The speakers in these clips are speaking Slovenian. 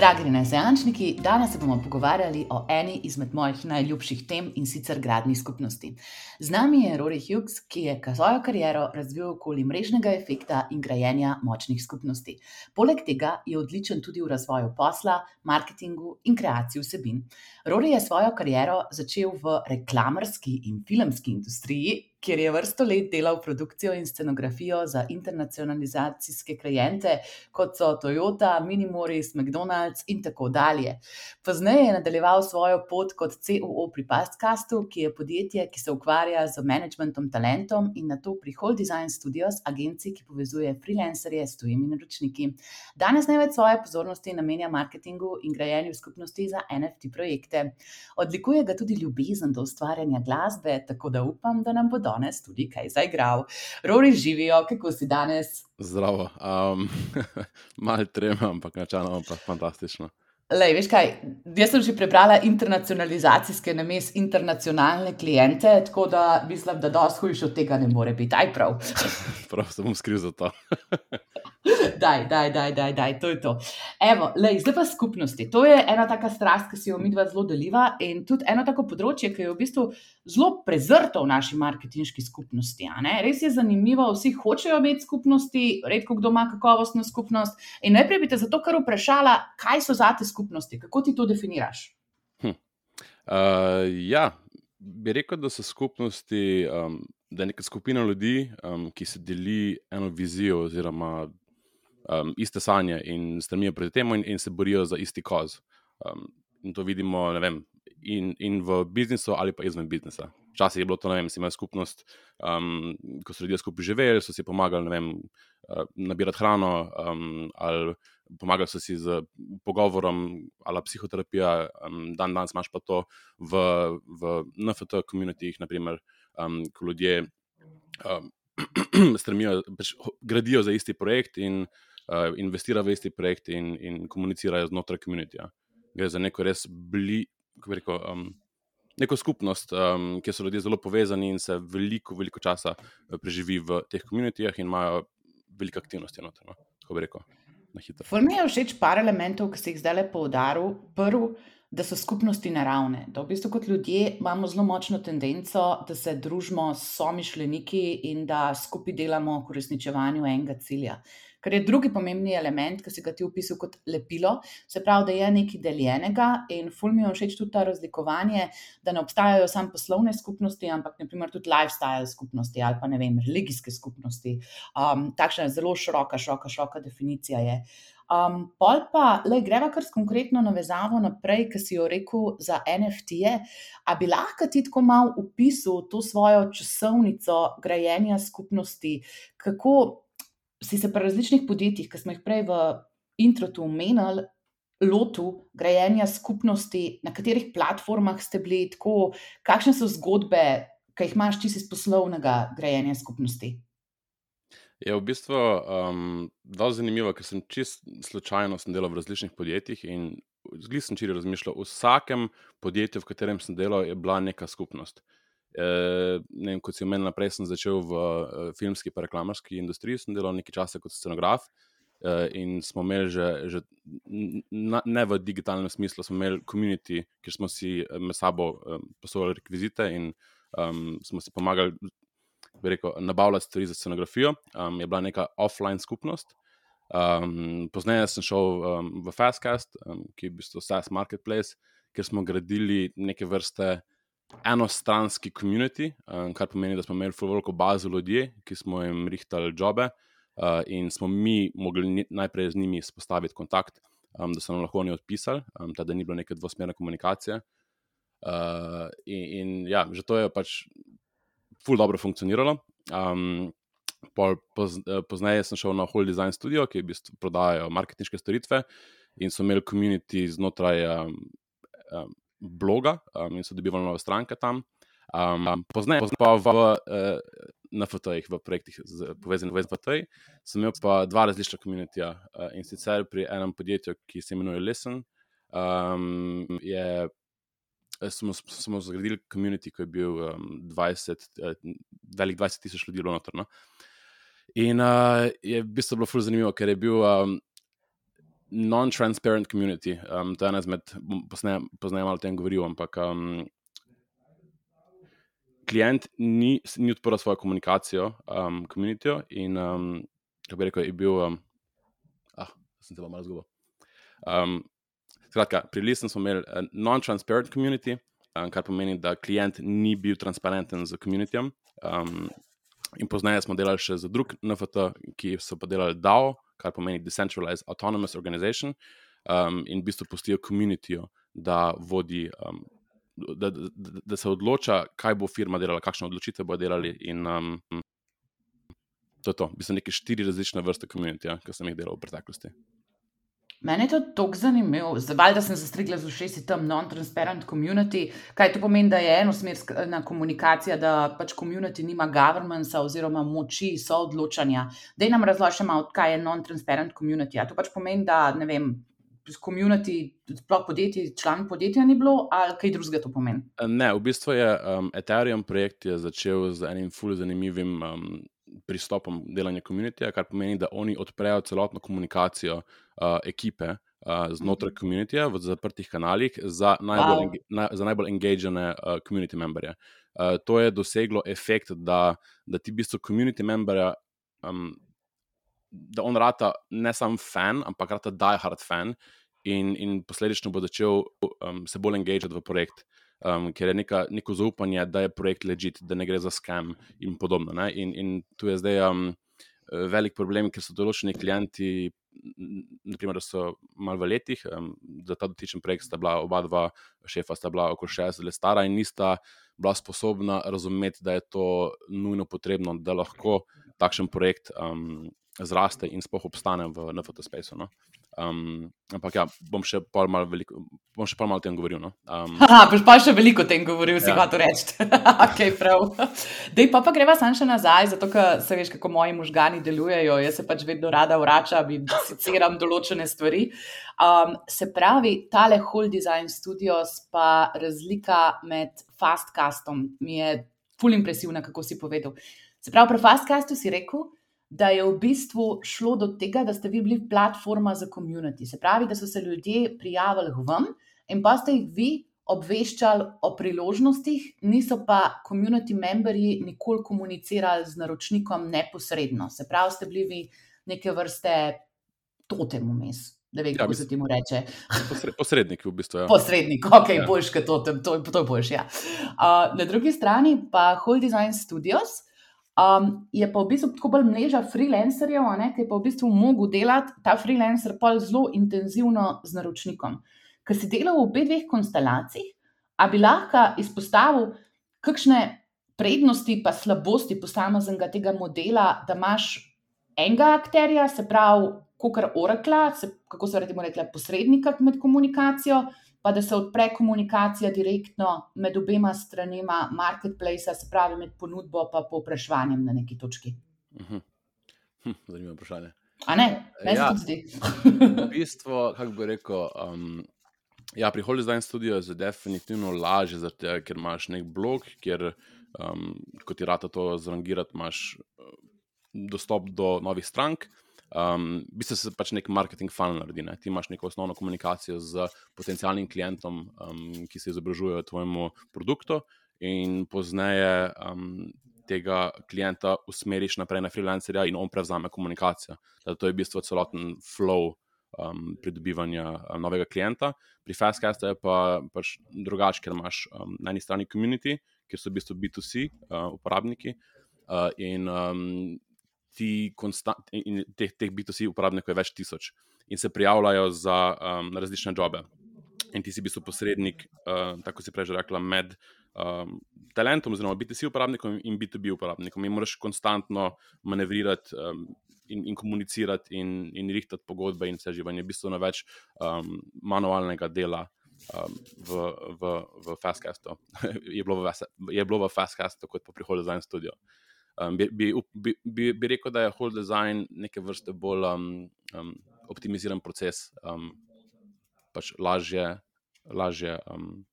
Dragi renesančniki, danes se bomo pogovarjali o eni izmed mojih najljubših tem in sicer gradni skupnosti. Z nami je Rory Hughes, ki je svojo kariero razvil okoli mrežnega efekta in grajenja močnih skupnosti. Poleg tega je odličen tudi v razvoju posla, marketingu in kreaciji vsebin. Rory je svojo kariero začel v reklamerski in filmski industriji, kjer je vrsto let delal produkcijo in scenografijo za internacionalizacijske kliente, kot so Toyota, Minimoris, McDonald's in tako dalje. Pozneje je nadaljeval svojo pot kot COO pri Pastcastu, ki je podjetje, ki se ukvarja z managementom talentom in na to pri Hold Design Studios, agenciji, ki povezuje freelancerje s tujimi naročniki. Danes največ svoje pozornosti namenja marketingu in grajenju skupnosti za NFT projekte. Odlikuje ga tudi ljubezen do ustvarjanja glasbe, tako da upam, da nam bodo danes tudi kaj zaigral. Rori živijo, kako si danes? Zdravo, um, malo trema, ampak načeloma pa fantastično. Lej, veš kaj, jaz sem že prebrala internacionalizacijske namesto internacionalne klijente, tako da mislim, da dosti hujš od tega ne more biti. Aj prav. prav, se bom skril za to. daj, daj, daj, daj, daj, to je to. Evo, lej, zdaj pa skupnosti. To je ena taka strast, ki si jo mi dva zelo deliva in tudi eno tako področje, ki je v bistvu zelo prezrto v naši marketinški skupnosti. Res je zanimivo, vsi hočejo imeti skupnosti, redko kdo ima kakovostno skupnost. In najprej bi te zato kar vprašala, kaj so za te skupnosti, kako ti to definiraš? Hm. Uh, ja, bi rekel, da so skupnosti. Um, Da je neka skupina ljudi, um, ki se deli eno vizijo, oziroma um, iste sanje in strmijo proti temu, in, in se borijo za isti koz. Um, in to vidimo vem, in, in v biznisu, ali pa izven biznisa. Včasih je bilo to, ne vem, imel skupnost, um, ko so ljudje skupaj živeli, so si pomagali vem, uh, nabirati hrano, um, ali pomagali so si z pogovorom, ali psihoterapija. Um, dan danes imaš pa to v, v NFT-komunitih, naprimer, um, ko ljudje. Um, Strmijo, pač gradijo za isti projekt, in uh, investira v isti projekt in, in komunicirajo znotraj komunitija. Gre za neko res bli, rekel, um, neko skupnost, um, kjer so ljudje zelo povezani in se veliko, veliko časa uh, preživi v teh komunitijah in imajo velike aktivnosti. Noter, no? Tako bi rekel. Formi je všeč par elementov, ki ste jih zdaj le poudaril. Prvi, da so skupnosti naravne. Da v bistvu kot ljudje imamo zelo močno tendenco, da se družimo s somišljeniki in da skupaj delamo v uresničevanju enega cilja. Ker je drugi pomembni element, ki si ga ti opisal kot lepilo, se pravi, da je nekaj deljenega in fulmijo všeč tudi ta razlikovanje, da ne obstajajo samo poslovne skupnosti, ampak naprimer tudi lifestyle skupnosti ali pa ne vem, religijske skupnosti. Um, takšna je zelo široka, široka, široka definicija je. Um, pol pa, le greva kar s konkretno navezavo naprej, ki si jo rekel za NFT-je. A bi lahko ti tako malo opisal to svojo časovnico grajenja skupnosti, kako si se pri različnih podjetjih, ki smo jih prej v introtu omenili, lotil grajenja skupnosti, na katerih platformah ste bili, tako, kakšne so zgodbe, ki jih imaš čisto iz poslovnega grajenja skupnosti. Je v bistvu um, zelo zanimivo, ker sem čist slučajno sem delal v različnih podjetjih in zgolj sem čiri razmišljal. V vsakem podjetju, v katerem sem delal, je bila neka skupnost. Eh, vem, kot si omenil, naprej sem začel v uh, filmski in reklamarski industriji, sem delal nekaj časa kot scenograf. Uh, in smo imeli že, že ne v digitalnem smislu, smo imeli komunity, kjer smo si med sabo poslovali rekvizite in um, smo si pomagali rekel, nabavljati stvari za scenografijo. Um, je bila neka offline skupnost. Um, Pozneje sem šel um, v Fastcast, um, ki je v bistvu SaaS Marketplace, kjer smo gradili neke vrste enostranski komunity, um, kar pomeni, da smo imeli veliko bazo ljudi, ki smo jim rihtali jobe uh, in smo mi mogli najprej z njimi spostaviti kontakt, um, da so nam lahko oni odpisali, um, da ni bilo neke dvosmerne komunikacije. Uh, in, in ja, že to je pač ful dobro funkcioniralo. Um, Pol, poz, pozneje sem šel na Hold Design Studio, ki v bistvu prodajajo marketinške storitve, in so imeli komunity znotraj um, um, bloga um, in so dobivali nove stranke tam. Um, Pozneje pa v, uh, na FT-jih, v projektih povezanih z FT-ji, sem imel pa dva različna komunitija uh, in sicer pri enem podjetju, ki se imenuje Listen. Um, je, smo, smo zgradili komunity, ki je bil um, 20, uh, velik 20 tisoč ljudi notrno. In uh, je v bistvu bilo zelo zanimivo, ker je bil. Um, non-transparent community. Um, to je ena izmed, poznaj malo o tem govoril, ampak um, klient ni, ni odprl svojo komunikacijo, um, komunitijo in, um, kako bi rekel, je bil, um, ah, sem se pa malo zgubil. Um, skratka, pri Listen smo imeli non-transparent community, um, kar pomeni, da klient ni bil transparenten z komunitijem. Um, in pozneje smo delali še za drug NFT, ki so pa delali DAO, kar pomeni Decentralized Autonomous Organization, um, in v bistvu pustijo komunitijo, da vodi. Um, Da, da, da se odloča, kaj bo firma delala, kakšne odločitve bo delali. In, um, to je to, v bistvu, neke štiri različne vrste komunitija, ki sem jih delal v preteklosti. Mene je to tako zanimivo, zdaj da sem zastrigla z ušesi tam non-transparent community. Kaj to pomeni, da je enosmerna komunikacija, da pač community nima governmenta oziroma moči soodločanja. Da nam razloži malo, kaj je non-transparent community. A to pač pomeni, da ne vem. Community, sploh podjetij, član podjetja ni bilo, ali kaj drugega to pomeni? Ne, v bistvu je um, Ethereum projekt je začel z enim fully zanimivim um, pristopom delanja komunitija, kar pomeni, da oni odprejo celotno komunikacijo uh, ekipe uh, znotraj komunitija v zaprtih kanalih za najbolj, wow. na, za najbolj engagene uh, community memberje. Uh, to je doseglo efekt, da, da ti v bistvu community memberja. Um, Da on rata ne samo fan, ampak rata die hard fan, in, in posledično bo začel um, se bolj engagirati v projekt. Um, ker je neka, neko zaupanje, da je projekt ležit, da ne gre za skem in podobno. In, in tu je zdaj um, velik problem, ker so določeni klienti, naprimer, da so malo v letih, um, za ta dotičen projekt sta bila oba dva šefa, sta bila okoli 60 let stara in nista bila sposobna razumeti, da je to nujno potrebno, da lahko takšen projekt um, zraste in spoh obstane v NFT spaceu. No? Um, ampak ja, bom še pol malo, veliko, bom še pol malo o tem govoril. No? Um, Aha, boš pa še veliko o tem govoril, si ja. hotel reči. okay, Dej, pa, pa greva sam še nazaj, zato ker se veš, kako moji možgani delujejo. Jaz se pač vedno rada vračam in citiram določene stvari. Um, se pravi, tale Whole Design Studios, pa razlika med Fastcastom mi je ful impresivna, kako si povedal. Se pravi, pri Fastcastu si rekel, da je v bistvu šlo do tega, da ste vi bili platforma za komunity. Se pravi, da so se ljudje prijavili k vam in pa ste jih vi obveščali o priložnostih, niso pa komunity memberji nikoli komunicirali z naročnikom neposredno. Se pravi, ste bili vi neke vrste totem vmes. Da ve, ja, kako se ti mu reče. Posrednik, v bistvu. Ja. Posrednik, ok, ja. boljš kot totem, to, to je boljš. Ja. Uh, na drugi strani pa Whole Design Studios, Um, je pa v bistvu tako bolj mreža freelancerjev, ki je pa v bistvu mogel delati ta freelancer pa zelo intenzivno z naročnikom. Ker si delal v obeh dveh konstelacijah, a bi lahko izpostavil, kakšne prednosti pa slabosti posameznega tega modela, da imaš enega akterja, se pravi, kot kar Oracle, kako se rečemo, posrednika med komunikacijo pa da se odpre komunikacija direktno med obema stranima marketplace, se pravi med ponudbo in povpraševanjem na neki točki. Mhm. Hm, zanimivo vprašanje. A ne, ne ja, zdi. v bistvu, kako bi rekel. Um, Ja, pri Holy Design Studio je definitivno lažje, zato, ker imaš nek blog, kjer um, kot ti rata to zrangirati, imaš uh, dostop do novih strank. Um, v bistvu se pač nek marketing funnel naredi. Ne? Ti imaš neko osnovno komunikacijo z potencijalnim klientom, um, ki se izobražuje tvojemu produktu, in pozneje um, tega klienta usmeriš naprej na freelancerja in on prevzame komunikacijo. Da to je v bistvu celoten flow. Um, pridobivanja um, novega klienta. Pri Fastcastu je pa pač drugače, ker imaš um, na eni strani community, kjer so v bistvu B2C uh, uporabniki, uh, in um, ti in teh, teh B2C uporabnikov je več tisoč in se prijavljajo za um, različne jobe. In ti si v bistvu posrednik, uh, tako si prej rekla, med um, talentom, oziroma B2C uporabnikom in B2B uporabnikom. In moraš konstantno manevrirati um, in, in komunicirati in, in rihtati pogodbe in vse življenje. V bistvu na več um, manualnega dela. Um, v, v, v Fastcastu je bilo v, v Fastcastu, kot pa prihodnje za en studio. Um, bi, bi, bi, bi rekel, da je whole design neke vrste bolj um, um, optimiziran proces, um, pač lažje, lažje, um,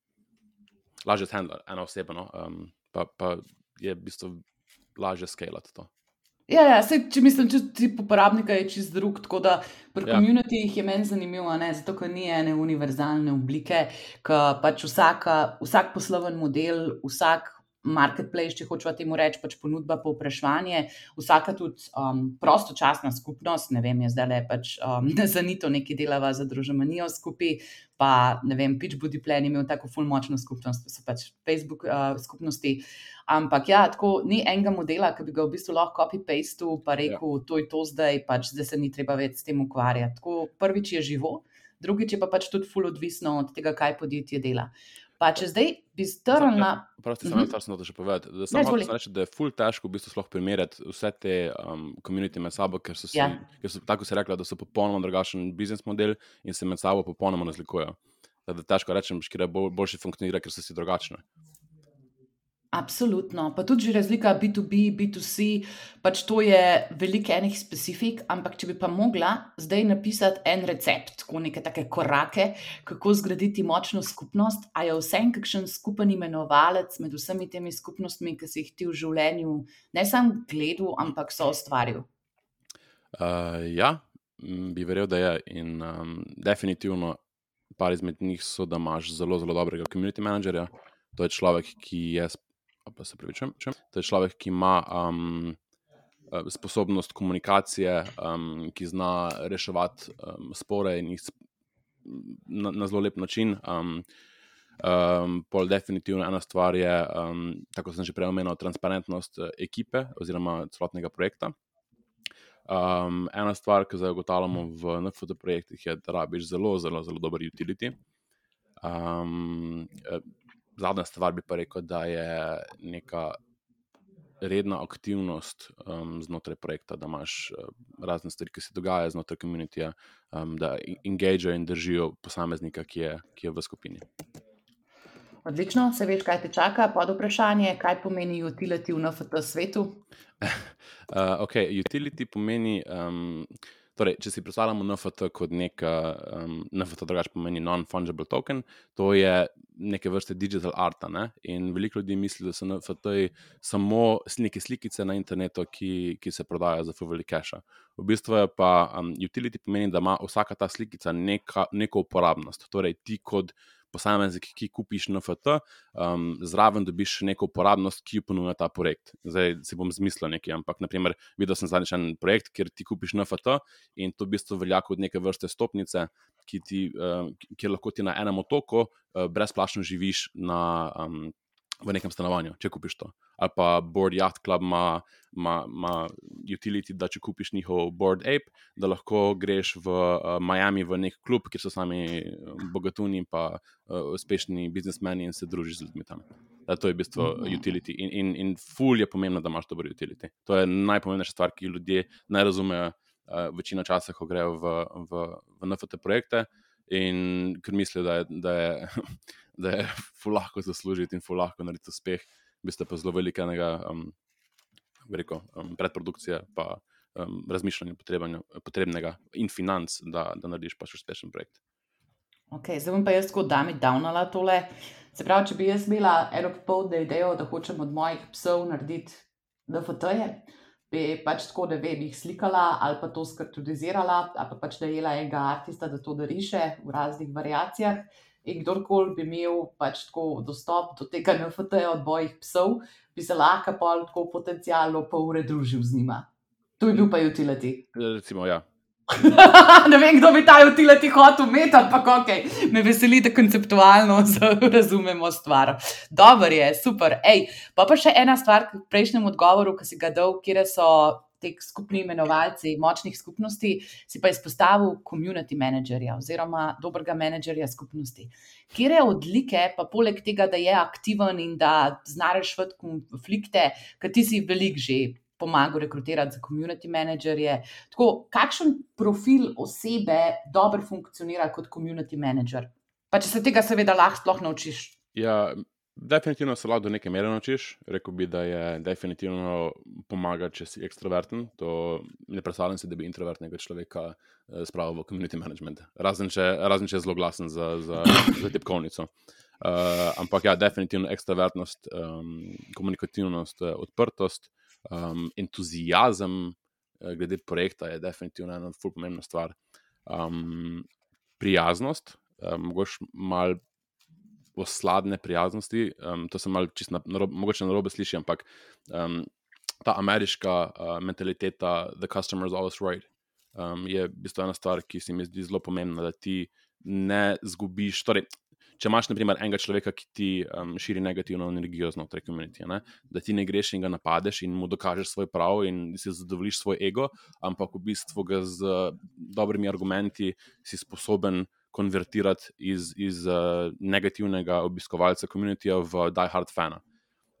lažje handler, ena oseba, no? um, pa, pa je v bistvu lažje skalati to. Ja, ja sej, če mislim, če ti uporabnika je čist drug, tako da pri ja. komunitih je meni zanimivo, ne, zato ker ni ene univerzalne oblike, ki pač vsaka, vsak posloven model, vsak marketplace, če hočemo temu reči, pač ponudba, povpraševanje, vsaka tudi um, prostočasna skupnost, ne vem, je zdaj le pač um, za nito nekaj delava za družbenijo skupaj. Pa ne vem, Pitch Budi Plan imel tako ful močno skupnost, so pač Facebook uh, skupnosti. Ampak ja, tako ni enega modela, ki bi ga v bistvu lahko copy-paste, pa ja. rekel, ja. to je to zdaj, pač zdaj se ni treba več s tem ukvarjati. Tako prvič je živo, drugič je pa pač tudi ful odvisno od tega, kaj podjetje dela. Pa če zdaj bi strnil na. Prosti, samo to sem hotel še povedati. Da, samo ne, reči, da je ful težko v bistvu primerjati vse te komunitete um, med sabo, ker so, si, ja. ker so tako se rekla, da so popolnoma drugačen biznis model in se med sabo popolnoma razlikujejo. Da, da težko rečem, ker je boljši funkcionira, ker so si drugačne. Absolutno. Pa tudi razlika B2B, B2C, pač to je veliko enih specifik, ampak če bi pa mogla zdaj napisati en recept, tako neke take korake, kako zgraditi močno skupnost, a je vse en kakšen skupen imenovalec med vsemi temi skupnostmi, ki si jih ti v življenju ne samo gledal, ampak so ustvaril? Uh, ja, bi verjel, da je. In um, definitivno par izmed njih so, da imaš zelo, zelo dobrega community managerja. To je človek, ki je pa se pravi, če. To je človek, ki ima um, sposobnost komunikacije, um, ki zna reševati um, spore in jih na, na zelo lep način. Um, um, pol definitivno ena stvar je, um, tako sem že prej omenil, transparentnost eh, ekipe oziroma celotnega projekta. Um, ena stvar, ki zdaj ugotavljamo v NFT projektih, je, da rabiš zelo, zelo, zelo dober utility. Um, zadnja stvar bi pa rekel, da je neka redna aktivnost um, znotraj projekta, da imaš uh, razne stvari, ki se dogajajo znotraj komunitije, um, da engagejo in držijo posameznika, ki je, ki je v skupini. Odlično, se veš, kaj te čaka. Pod vprašanje, kaj pomeni utility v NFT svetu? uh, ok, utility pomeni. Um, Torej, če si predstavljamo NFT kot nek, um, NFT drugače pomeni non-fungible token, to je neke vrste digital art. Ne? In veliko ljudi misli, da so NFT samo neke slikice na internetu, ki, ki se prodajajo za full cache. V bistvu je pa um, utility pomeni, da ima vsaka ta slikica neka, neko uporabnost. Torej, ti kot posameznik, ki kupiš NFT, um, zraven dobiš neko uporabnost, ki jo ponuja ta projekt. Zdaj si bom zmislil nekaj, ampak naprimer, videl sem zadnjič en projekt, kjer ti kupiš NFT in to v bistvu velja kot neke vrste stopnice, ki ti, uh, kjer lahko ti na enem otoku uh, brezplačno živiš na. Um, v nekem stanovanju, če kupiš to. Ali pa Board Yacht Club ima, ima, ima utility, da če kupiš njihov Board Ape, da lahko greš v uh, Miami v nek klub, kjer so sami eh, bogatuni in pa uh, uspešni biznismeni in se družiš z ljudmi tam. Da, to je v bistvu mm -hmm. utility. In, in, in ful je pomembno, da imaš dober utility. To je najpomembnejša stvar, ki ljudje ne razumejo uh, večino časa, ko grejo v, v, v NFT projekte. In ker mislijo, da je, da je da je fulahko zaslužiti in fulahko narediti uspeh, bi ste pa zelo velikega um, um, predprodukcije, pa um, razmišljanja potrebnega in financ, da, da narediš pač uspešen projekt. Okay, zdaj bom pa jaz kot dami downala tole. Se pravi, če bi jaz imela eno pol da idejo, da hočem od mojih psov narediti NFT-je, bi pač tako, da bi jih slikala ali pa to skartudizirala, ali pa pač da je jela enega artista, da to dariše v raznih variacijah in kdorkoli bi imel pač tako dostop do tega NFT-ja od mojih psov, bi se lahko pa tako potencialno pol ure družil z njima. To je bil pa utility. Recimo, ja. ne vem, kdo bi ta utility hotel imeti, ampak ok, me veseli, da konceptualno razumemo stvar. Dobro je, super. Ej, pa pa še ena stvar k prejšnjemu odgovoru, ki si ga dal, kje so te skupni imenovalci močnih skupnosti, si pa izpostavil community managerja oziroma dobrega menedžerja skupnosti. Kje je odlike, pa poleg tega, da je aktiven in da znaš rešiti konflikte, ker ti si velik že. Pomagal rekrutirati za community managerje. Tako, kakšen profil osebe dobro funkcionira kot community manager? Pa če se tega, seveda, lahko naučiš. Ja, Definitivno se lahko do neke mere naučiš. Rekl bi, da je definitivno pomaga, če si ekstroverten. To ne predstavljam si, da bi introvertnega človeka eh, spravil v community management. Razen če, razen če je zelo glasen za, za, za tipkovnico. Uh, ampak ja, definitivno ekstrovertnost, um, komunikativnost, odprtost Um, entuzijazem uh, glede projekta je definitivno ena zelo pomembna stvar. Um, prijaznost, um, mogoče malo osladne prijaznosti, um, to se malo čisto na, na, mogoče na robe sliši, ampak um, ta ameriška uh, mentaliteta, the customer is always right, um, je v bistvu ena stvar, ki se mi zdi zelo pomembna, da ti ne zgubiš. Torej, če imaš, na primer, enega človeka, ki ti um, širi negativno energijo znotraj komunitije, da ti ne greš in ga napadeš in mu dokažeš svoj prav in si zadovoljiš svoj ego, ampak v bistvu ga z uh, dobrimi argumenti si sposoben. Konvertirati iz, iz uh, negativnega obiskovalca komunitija v die-hard fana.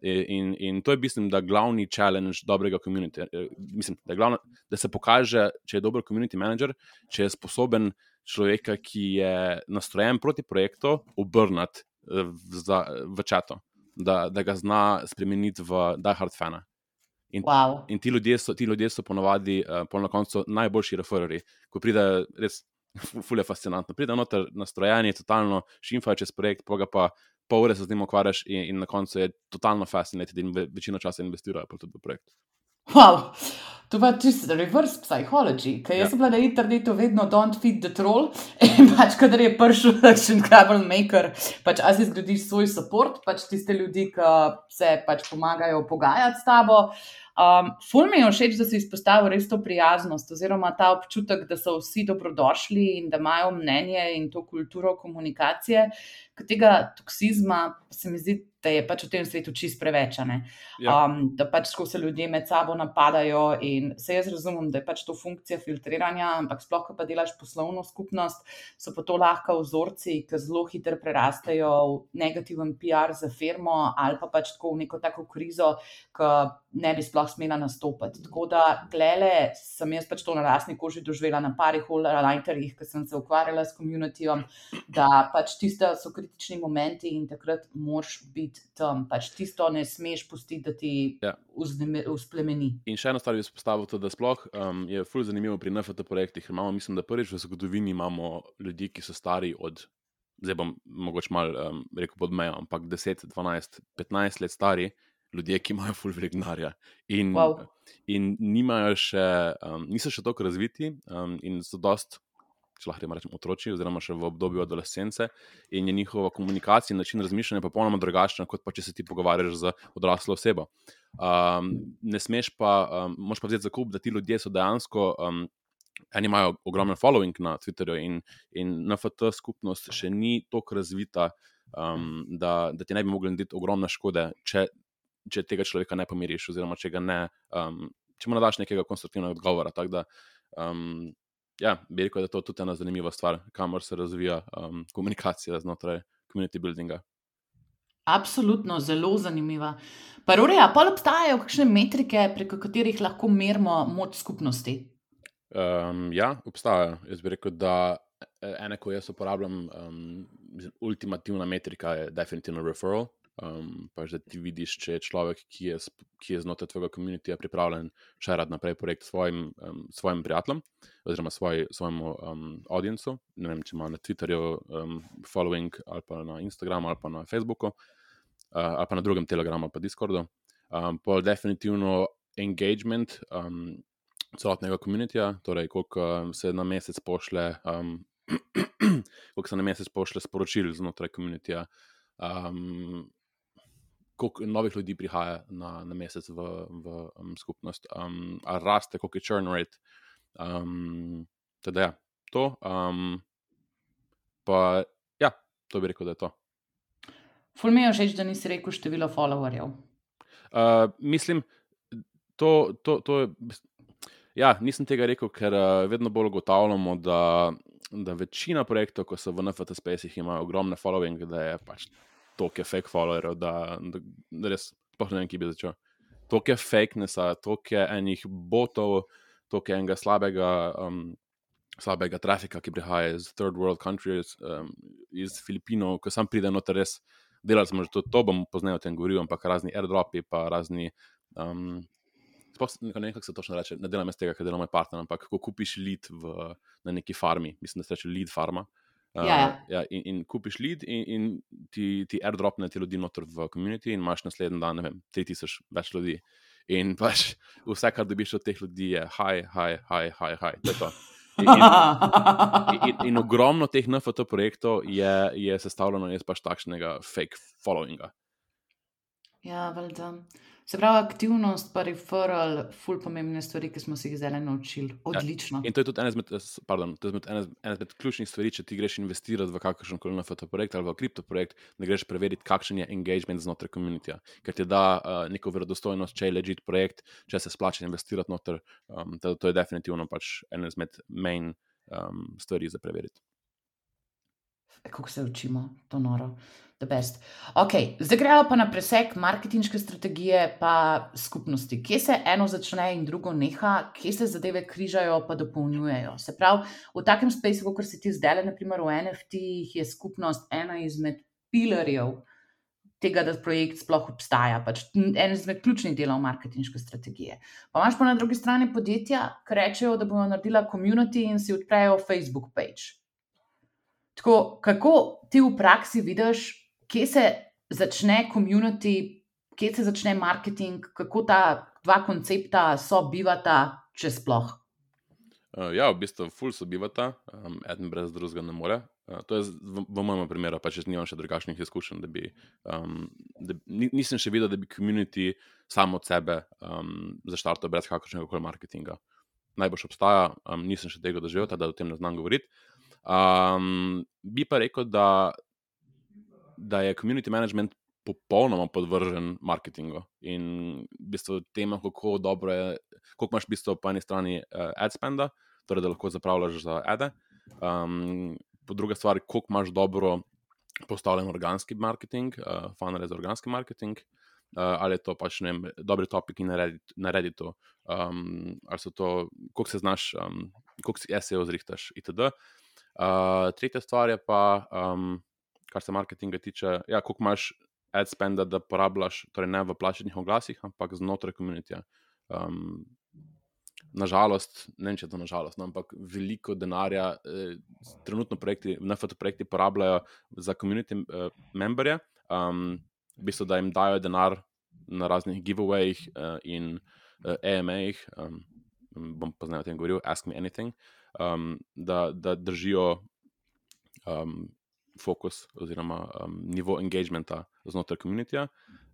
In, in to je, mislim, da glavni challenge dobrega komunitija. Eh, mislim, da, da se pokaže, če je dober community manager, če je sposoben človeka, ki je nastrojen proti projektu, obrniti eh, v, v čato, da, da ga zna spremeniti v die-hard fana. In, wow. in ti, ljudje so, ti ljudje so ponovadi, uh, po na koncu, najboljši refererji. Ko pride, res, fulje fascinantno, pride noter nastrojeni, totalno šimfajo čez projekt, pa ga pa pol ure se z njim ukvarjaš, in, in na koncu je totalno fascinantno, in ve, večino časa investirajo tudi v projekt. Wow. To je čisto reverse psychology, ker jaz ja. sem bila na internetu vedno don't feed the troll. In pač, kadar je prišel takšen troublemaker, pač asi zgradiš svoj support, pač tiste ljudi, ki se pač pomagajo pogajati s tabo. Um, ful mi je všeč, da si izpostavil res to prijaznost, oziroma ta občutek, da so vsi dobrodošli in da imajo mnenje in to kulturo komunikacije, ker tega toksizma se mi zdi da je pač v tem svetu čist preveč. Ja. Um, da pač ko se ljudje med sabo napadajo. In se jaz razumem, da je pač to funkcija filtriranja, ampak sploh, ko pa delaš poslovno skupnost, so pa to lahko vzorci, ki zelo hitro prerastejo v negativen PR za firmo ali pa pač tako v neko tako krizo, ki ne bi sploh smela nastopiti. Tako da, glede, sem jaz pač to na lastni koži doživela na parih holderjih, ki sem se ukvarjala s komunitijo, da pač tiste so kritični momenti in takrat moraš biti biti tam, pač tisto ne smeš pustiti, da ti ja. usplemeni. In še eno stvar bi izpostavil, da sploh, um, je fully zanimivo pri NFT projektih. Imamo, mislim, da prvič v zgodovini imamo ljudi, ki so stari od, zdaj bom mogoče mal um, rekel pod mejo, ampak 10, 12, 15 let stari. Ljudje, ki imajo full vegnarja in, wow. in nimajo še, um, niso še tako razviti, um, in so dost če lahko rečemo, otroci, oziroma še v obdobju adolescence, in je njihova komunikacija in način razmišljanja popolnoma drugačen, kot pa če se ti pogovarjaš z odraslo osebo. Um, ne smeš pa, um, moš pa vzeti za kup, da ti ljudje so dejansko. Um, Eni imajo ogromen following na Twitterju, in, in NFT skupnost še ni tako razvita, um, da, da ti ne bi mogli narediti ogromne škode, če, če tega človeka ne pomiriš, oziroma če, ne, um, če mu ne daš nekega konstruktivnega odgovora. Tako da um, ja, bi rekel, da je to tudi ena zanimiva stvar, kamor se razvija um, komunikacija znotraj community buildinga. Absolutno, zelo zanimiva. Paroreja, pa obstajajo kakšne metrike, preko katerih lahko merimo moč skupnosti? Um, ja, obstajajo. Jaz bi rekel, da e, ena, ko jaz uporabljam, um, ultimativna metrika je definitivno referral. Um, pač, da ti vidiš, če je človek, ki je, ki je znotraj tvojega komunitija, pripravljen še rad naprej projekt svojim, um, svojim prijateljem oziroma svoj, svojemu um, audiencu. Ne vem, če ima na Twitterju um, following ali pa na Instagramu ali pa na Facebooku uh, ali pa na drugem Telegramu ali pa Discordu. Um, pa definitivno engagement um, celotnega komunitija, torej koliko um, se na mesec pošle. Um, Kako se na mesec pošle sporočil znotraj komunitija, um, koliko novih ljudi prihaja na, na mesec v, v um, skupnost, um, ali raste, koliko je churn rate. Um, teda, ja, to. Um, pa, ja, to bi rekel, da je to. Fulmijo všeč, da nisi rekel število followerjev. Uh, mislim, to, to, to je. Ja, nisem tega rekel, ker uh, vedno bolj ugotavljamo, da, da večina projektov, ko so v NFT spacih, imajo ogromne following, da je pač toliko fake followerjev, da, da, da res sploh ne vem, ki bi začel. Toliko je fake nesa, toliko je enih botov, toliko je enega slabega, um, slabega trafika, ki prihaja iz third world countries, um, iz Filipinov, ki sam pride noter res. Delali smo že to, to bom poznal o tem govoril, ampak razni airdropi, pa razni. Um, Ne vem, kako se točno reče, ne delam iz tega, ker delam moj partner, ampak kako kupiš lead v, na neki farmi, mislim, da se reče lead farma. Uh, ja, ja. ja, in, in kupiš lead, in, in ti, ti airdropne ti ljudi noter v komuniti, in imaš naslednji dan, ne vem, 3000 več ljudi. In pač vse, kar dobiš od teh ljudi, je haj, haj, haj, haj, haj. To je to. In, in, in, in ogromno teh NFT projektov je, je sestavljeno iz pač takšnega fake followinga. Ja, valjda. Se pravi, aktivnost, pa referral, ful pomembne stvari, ki smo se jih zdaj naučili. Odlično. Ja, in to je tudi ena izmed, pardon, to je izmed, ena, ena izmed ključnih stvari, če ti greš investirati v kakršen koli NFT projekt ali v kriptoprojekt, da greš preveriti, kakšen je engagement znotraj komunitija, ker ti da uh, neko verodostojnost, če je legit projekt, če se splača investirati noter. Um, to, to je definitivno pač ena izmed main um, stvari za preveriti. Kako se učimo, to noro. Okay, zdaj gremo pa na presek marketinške strategije, pa skupnosti. Kje se eno začne in drugo neha, kje se zadeve križajo, pa dopolnjujejo. Se pravi, v takem spaceu, kot si ti zdaj, naprimer v NFT-jih, je skupnost ena izmed pilarjev tega, da projekt sploh obstaja, pač en izmed ključnih delov marketinške strategije. Pa imaš pa na drugi strani podjetja, ki rečejo, da bodo naredila komunity in si odprejo Facebook page. Tako, kako ti v praksi vidiš, kje se začne komunity, kje se začne marketing, kako ta dva koncepta sobivata, če sploh. Uh, ja, v bistvu, ful sobivata, um, eden brez drugega ne more. Uh, to je v, v mojem primeru, pa če nimam še drugačnih izkušenj. Da bi, um, da, nisem še videl, da bi komunity samo od sebe um, zaštartil brez kakršnega koli marketinga. Najbolj obstaja, um, nisem še tega doživel, da o tem ne znam govoriti. Um, bi pa rekel, da da je community management popolnoma podvržen marketingu in v bistvu temu, kako dobro je, koliko imaš v bistvu po eni strani uh, ad spenda, torej da lahko zapravljaš za ade. Um, po drugi strani, koliko imaš dobro postavljen organski marketing, uh, funnel za organski marketing. Uh, ali je to pač ne, dobri topiki na Redditu, um, ali so to, koliko se znaš, um, koliko si SEO zrihtaš, itd. Uh, tretja stvar je pa, um, kar se marketinga tiče, ja, koliko imaš ad spenda, da porabljaš, torej ne v plačenih oglasih, ampak znotraj komunitija. Um, nažalost, ne vem, če je to nažalost, no, ampak veliko denarja eh, trenutno projekti, NFT projekti porabljajo za komunity eh, memberje, um, v bistvu, da jim dajo denar na raznih giveawayih eh, in eh, EMA-jih. Um, bom pa zdaj o tem govoril, ask me anything. Um, da, da držijo um, fokus oziroma um, nivo engagementa znotraj komunitija.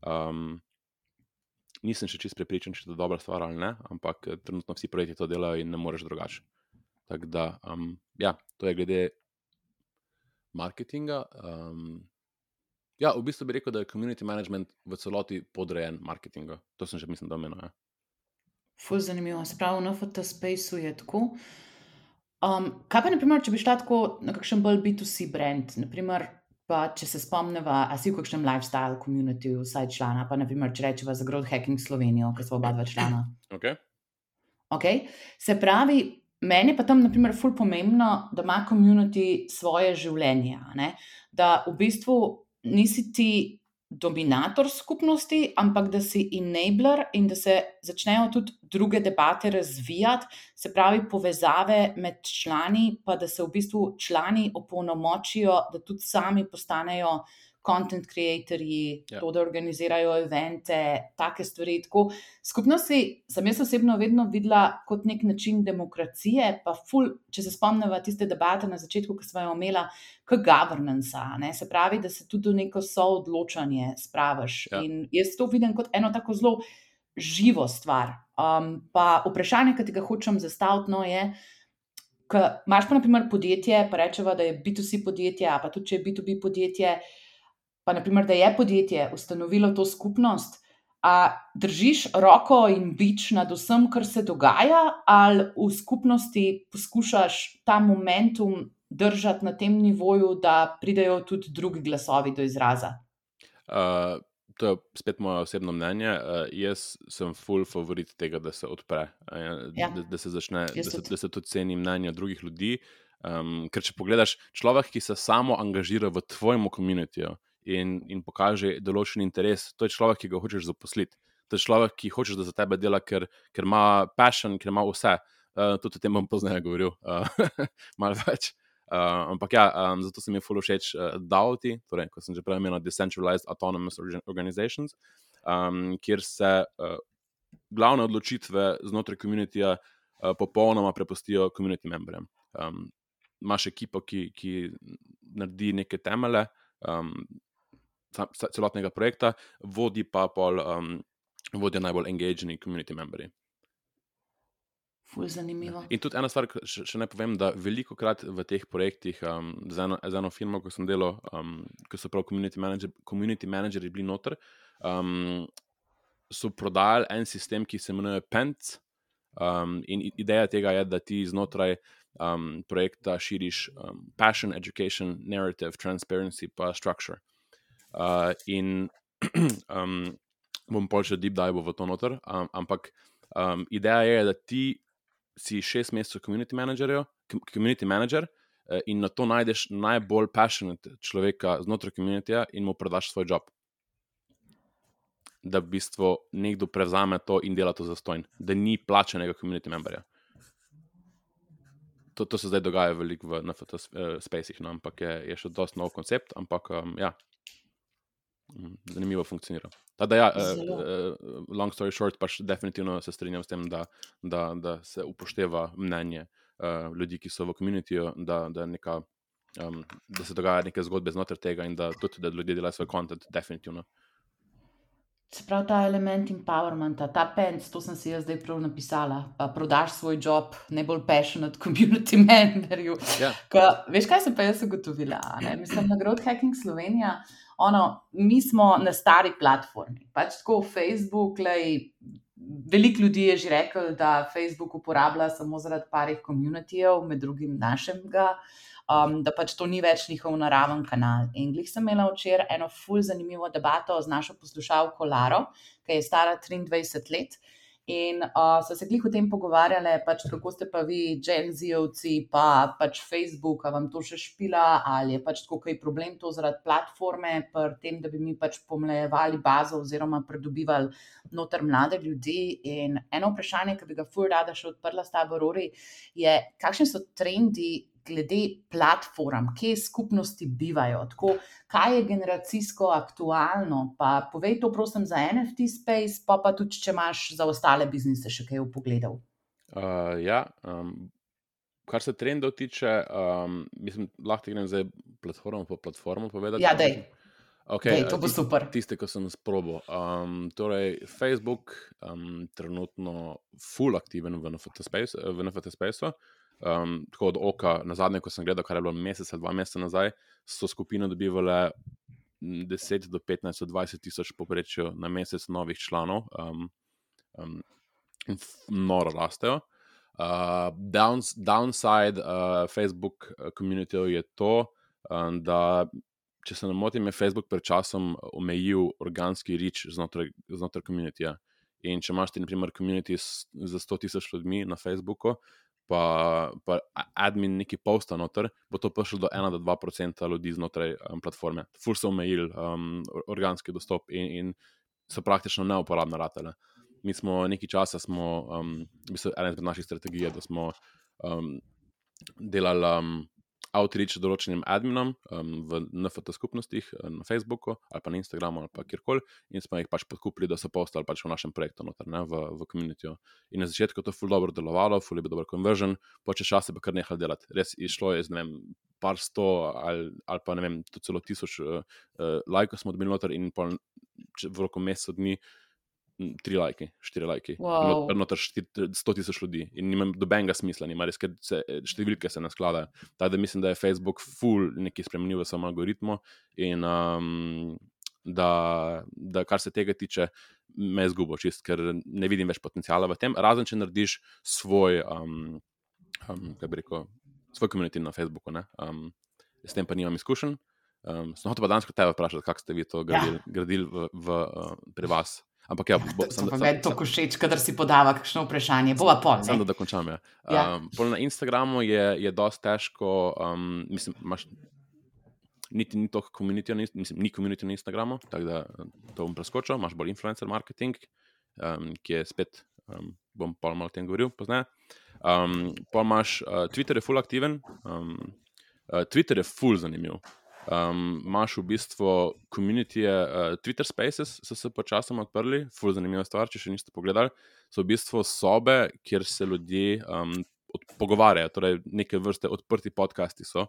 Um, nisem še čest prepričan, če je to dobra stvar ali ne, ampak eh, trenutno vsi projekti to delajo in ne moreš drugače. Tako da, um, ja, to je glede marketinga. Um, ja, v bistvu bi rekel, da je community management v celoti podrejen marketingu. To sem že, mislim, da omenil. Ja. Fuz zanimivo. Se pravi, v NFT spaceu je tako. Um, kaj pa, naprimer, če bi šla tako na kakšen bolj B2C brand, naprimer, pa če se spomneva, a si v kakšnem lifestyle community, vsaj člana, pa naprimer, če rečeva za Growth Hacking Slovenijo, ker smo oba dva člana. Okay. Okay. Se pravi, meni je pa tam, naprimer, ful pomembno, da ima community svoje življenje, ne? da v bistvu nisi ti dominator skupnosti, ampak da si enabler in da se začnejo tudi druge debate razvijati, se pravi povezave med člani, pa da se v bistvu člani opolnomočijo, da tudi sami postanejo content creatorji, ja. to, da organizirajo evente, take stvari. Tako, skupnosti sem jaz osebno vedno videla kot nek način demokracije, pa ful, če se spomnimo tiste debate na začetku, ki smo jo imeli, k governance, se pravi, da se tudi neko soodločanje spraviš. Ja. In jaz to vidim kot eno tako zelo živo stvar. Um, pa vprašanje, ki ga hočem zastaviti, no, je. Máš pa, na primer, podjetje, pa rečemo, da je B2C podjetje, pa tudi če je B2B podjetje, pa naprimer, da je podjetje ustanovilo to skupnost, a držiš roko in bič nad vsem, kar se dogaja, ali v skupnosti poskušaš ta momentum držati na tem nivoju, da pridejo tudi drugi glasovi do izraza? Uh... To je spet moje osebno mnenje. Uh, jaz sem full favorit tega, da se odpre, uh, ja. da, da se začne, da se, da se tudi ceni mnenje drugih ljudi. Um, ker če pogledaš človek, ki se samo angažira v tvojem komunitiju, in, in pokaže določen interes. To je človek, ki ga hočeš zaposliti. To je človek, ki hočeš, da za tebe dela, ker, ker ima passion, ker ima vse. Uh, tudi o tem bom pozneje govoril, uh, malo več. Uh, ampak ja, um, zato se mi je fully všeč uh, DAO-ti, torej, kot sem že prej omenil, Decentralized Autonomous Organizations, um, kjer se uh, glavne odločitve znotraj komunitija uh, popolnoma prepustijo komunity memberjem. Um, Máš ekipo, ki, ki naredi neke temele um, celotnega projekta, vodi pa pol, um, vodijo najbolj engageni komunity memberji. Ful zanimivo. In tudi ena stvar, še, še ne povem, da veliko krat v teh projektih, um, z, eno, z eno firmo, ko sem delal, um, ko so prav community, manager, community manageri bili noter, um, so prodajali en sistem, ki se imenuje PENC. Um, in ideja tega je, da ti znotraj um, projekta širiš um, passion, education, narrative, transparency, pa structure. Uh, in um, bom pa še deep dive v to noter, um, ampak um, ideja je, da ti si šest mesecev community, community manager uh, in na to najdeš najbolj passionate človeka znotraj komunitija in mu predaš svoj job. Da v bistvu nekdo prevzame to in dela to za stojn, da ni plačenega community memberja. To, to se zdaj dogaja veliko v NFT uh, spacih, no, ampak je, je še dosti nov koncept, ampak um, ja, zanimivo funkcionira. Da, ja, uh, long story short, pač definitivno se strinjam s tem, da, da, da se upošteva mnenje uh, ljudi, ki so v komunitiju, da, da, um, da se dogajajo neke zgodbe znotraj tega in da tudi da ljudje delajo svoj kontent, definitivno. Se pravi, ta element empowermenta, ta pens, to sem si jaz zdaj prav napisala. Pa prodaš svoj job, najbolj passionate community memberju. Ja. Veš, kaj sem pa jaz ugotovila? Mislim, na Growth Hacking Slovenija ono, mi smo na stari platformi. Pač tako Facebook, lej, veliko ljudi je že rekel, da Facebook uporablja samo zaradi parih komunitijev, med drugim našega. Um, da pač to ni več njihov naraven kanal. In glih sem imela včeraj eno ful zanimivo debato z našo poslušalko Laro, ki je stara 23 let. In uh, so se glih o tem pogovarjali, pač, kako ste pa vi, Dženzijovci, pa pač Facebook, a vam to še špila, ali je pač tako, kaj problem to zaradi platforme, pri tem, da bi mi pač pomlejevali bazo oziroma pridobivali noter mlade ljudi. In eno vprašanje, ki bi ga fur rada še odprla s tabo, Rori, je, kakšni so trendi glede platform, kje skupnosti bivajo, tako, kaj je generacijsko aktualno. Pa povej to, prosim, za NFT space, pa, pa tudi, če imaš za ostale biznise še kaj v pogledu. Uh, ja, um, kar se trendov tiče, um, mislim, lahko grem zdaj platformo po platformo povedati. Ja, dej. Okay, dej, to bo super. Tiste, ki sem sprobil. Um, torej, Facebook je um, trenutno full aktiven v NFT spaceu. Um, tako od oka, na zadnje, ko sem gledal, kar je bilo mesec ali dva meseca nazaj, so skupine dobivale 10 do 15 do 20 tisoč poprečju na mesec novih članov um, um, noro rastejo. Uh, downs, downside uh, Facebook community je to, um, da če se ne motim, je Facebook pred časom omejil organski reach znotraj, znotraj komunitija. In če imaš ti, na primer, komunity za 100 tisoč ljudmi na Facebooku, pa, pa admin neki posta noter, bo to prišlo do 1-2% ljudi znotraj um, platforme. Ful so omejili um, organski dostop in, in so praktično neuporabne ratele. Mi smo nekaj časa, smo, um, v bistvu, ena izmed naših strategij, da smo um, delali um, outreach določenim adminom um, v NFT skupnostih, eh, na Facebooku ali pa na Instagramu ali pa kjerkoli, in smo jih pač podkupili, da so postali pač v našem projektu, noter, ne, v, v komunitiju. In na začetku je to ful dobro delovalo, ful je bil dober conversion, počeš čas pa kar nehal delati. Res je šlo iz ne vem. Par sto ali, ali pa ne vem, celo tisoč uh, uh, lajkov smo dobili noter, in pol, če, v roku meseca dni tri lajke, štiri lajke. Wow. Notor 100 tisoč ljudi in nima dobenega smisla, nima res, ker se številke se ne skladajo. Tako da mislim, da je Facebook full nekaj spremenil v samem algoritmu in um, da, da, kar se tega tiče, me je zgubo čist, ker ne vidim več potencijala v tem, razen če narediš svoj, um, um, kaj bi rekel, svoj komunit na Facebooku. Um, s tem pa nimam izkušenj. Um, Smo pa danes kot tebe vprašali, kako ste vi to gradili, ja. gradili v, v, uh, pri vas. Ampak ja, bo, sem, sem, sem, to všeč, kadar si podava kakšno vprašanje. Bova pol. Samo da dokončam. Ja. Ja. Um, na Instagramu je, je dosti težko, um, mislim, imaš. Niti ni toliko komunitija, mislim, ni komunitija na Instagramu, tako da to bom preskočil. Imáš bolj influencer marketing, um, ki je spet, um, bom pa malo o tem govoril, pozneje. Um, pa imaš uh, Twitter, je full aktiven. Um, uh, Twitter je full zanimiv. Um, imaš v bistvu komunitije, uh, Twitter Spaces so se počasoma odprli, ful zanimiva stvar, če še niste pogledali. So v bistvu sobe, kjer se ljudje um, pogovarjajo, torej neke vrste odprti podcasti so,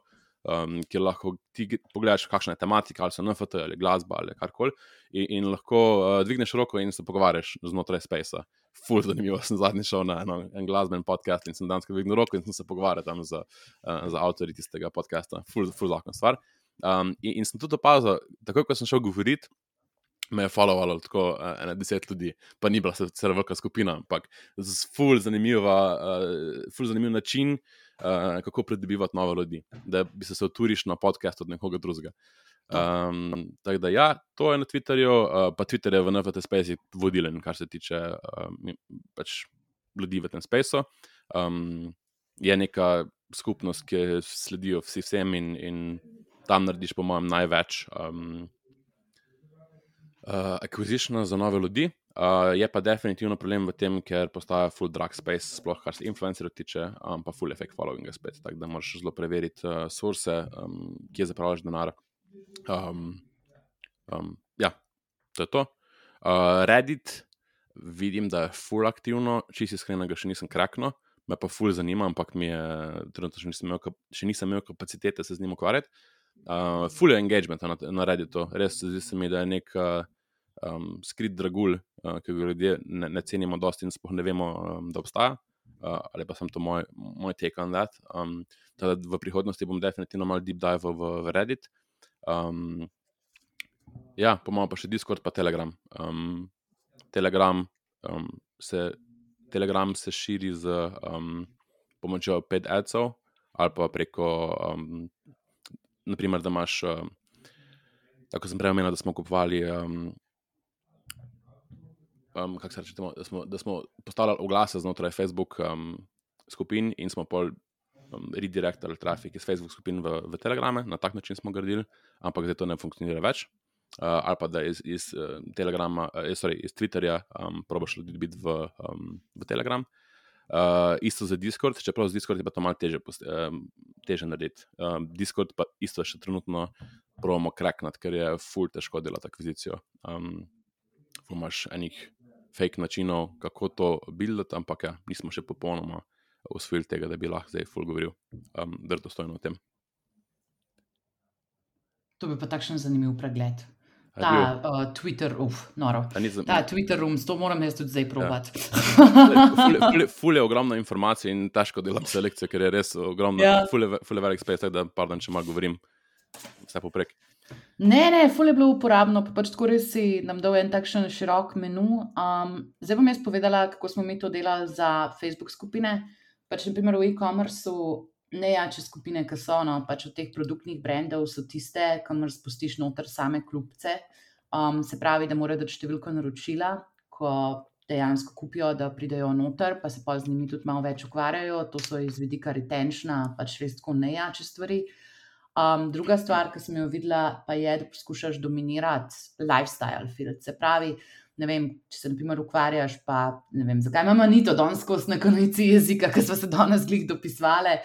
um, kjer lahko ti pogledaš, kakšna je tematika, ali so NFT ali glasba ali karkoli, in, in lahko uh, dvigneš roko in se pogovarjaš znotraj Spacea. Ful zanimivo, sem zadnjič šel na eno, en glasben podcast in sem danes dvignil roko in sem se pogovarjal tam z, uh, z avtorji tistega podcasta. Ful, ful zakon stvar. Um, in, in sem tudi opazil, takoj ko sem šel govoriti, me je followalo tako uh, ena deset ljudi, pa ni bila se celo velika skupina, ampak z ful, zanimiva, uh, ful zanimiv način, uh, kako pridobivati nove ljudi, da bi se uturiš na podcast od nekoga drugega. Um, tako da, ja, to je na Twitterju, uh, pa Twitter je v NFT Space vodilen, kar se tiče um, pač ljudi v tem spaceu. Um, je neka skupnost, ki sledijo vsi vsem in, in tam narediš, po mojem, največ um, uh, acquisitiona za nove ljudi. Uh, je pa definitivno problem v tem, ker postaja full drug space, sploh kar se influencerjev tiče, um, pa full effect following spet. Tako da moraš zelo preveriti uh, source, um, kje zapravljaš denar. Um, um, ja, to je to. Uh, Reddit, vidim, da je full aktivno, če si iskren, ga še nisem krakno, me pa full zanima, ampak mi je trenutno še nisem imel, še nisem imel kapacitete se z njim ukvarjati uh, full engagement na, na Redditu. Res se zdi mi, da je nek uh, um, skrit dragulj, uh, ki ga ljudje ne, ne cenimo dosti in spoh ne vemo, um, da obstaja. Uh, ali pa sem to moj, moj take on that. Um, teda v prihodnosti bom definitivno mal deep dive v, v Reddit. Um, ja, po mojem pa še Discord, pa Telegram. Um, Telegram, um, se, Telegram se širi z um, pomočjo 5 adsov ali pa preko um, naprimer, da imaš, uh, tako sem prej omenil, da smo kupovali. Um, um, kako se reče, da smo, da smo postavljali oglase znotraj Facebook um, skupin in smo pol. Um, redirectorali trafik iz Facebook skupin v, v Telegrame, na tak način smo gradili, ampak zdaj to ne funkcionira več. Uh, ali pa da iz, iz, uh, Telegrama, uh, sorry, iz Twitterja um, probiš ljudi dobiti v, um, v Telegram. Uh, isto za Discord, čeprav z Discord je pa to malo teže, um, teže narediti. Um, Discord pa isto še trenutno pravimo kraknati, ker je full težko delati akvizicijo. Um, imaš enih fake načinov, kako to buildati, ampak ja, nismo še popolnoma usvojili tega, da bi lahko zdaj full govoril, um, da je dostojno o tem. To bi pa takšen zanimiv pregled. Ta uh, Twitter, uf, noro. Ta Twitter room, to moram jaz tudi zdaj probati. Ja. Fule je ogromno informacij in težko delam selekcijo, ker je res ogromno, ja. fule, fule velik space, da pardon, če malo govorim, vse poprek. Ne, ne, fule je bilo uporabno, pa pač tako res si nam dal en takšen širok menu. Um, zdaj bom jaz povedala, kako smo mi to delali za Facebook skupine. Pač, naprimer, v e-commerceu Nejače skupine, ki so no, pač od teh produktnih brendov, so tiste, kamor spustiš noter same klubce. Um, se pravi, da morajo dati številko naročila, ko dejansko kupijo, da pridejo noter, pa se pa z njimi tudi malo več ukvarjajo. To so iz vidika retentiona, pač res tako nejače stvari. Um, druga stvar, ki sem jo videla, pa je, da poskušaš dominirati lifestyle field. Se pravi, ne vem, če se naprimer ukvarjaš, pa ne vem, zakaj imamo ni to danes na konci jezika, ki smo se danes glih dopisovali,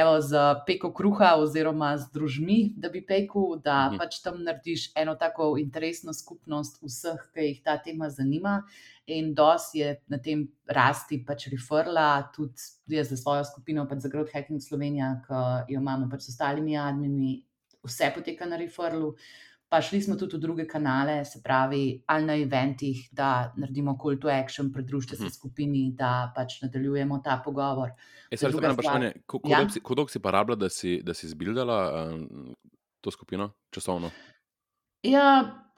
evo, z peko kruha oziroma z družmi, da bi pekel, da mhm. pač tam narediš eno tako interesno skupnost vseh, ki jih ta tema zanima. In dos je na tem rasti pač referla, tudi jaz za svojo skupino, pač za Growth Hacking Slovenija, ki jo imamo pač s ostalimi admini, vse poteka na referlu. Pa šli smo tudi v druge kanale, se pravi, ali na eventih, da naredimo call to action, pridružite se mhm. skupini, da pač nadaljujemo ta pogovor. E, sar, stvar, vprašanje, kako ja? dolgo si pa rabila, da si, da si zbildala um, to skupino časovno? Ja,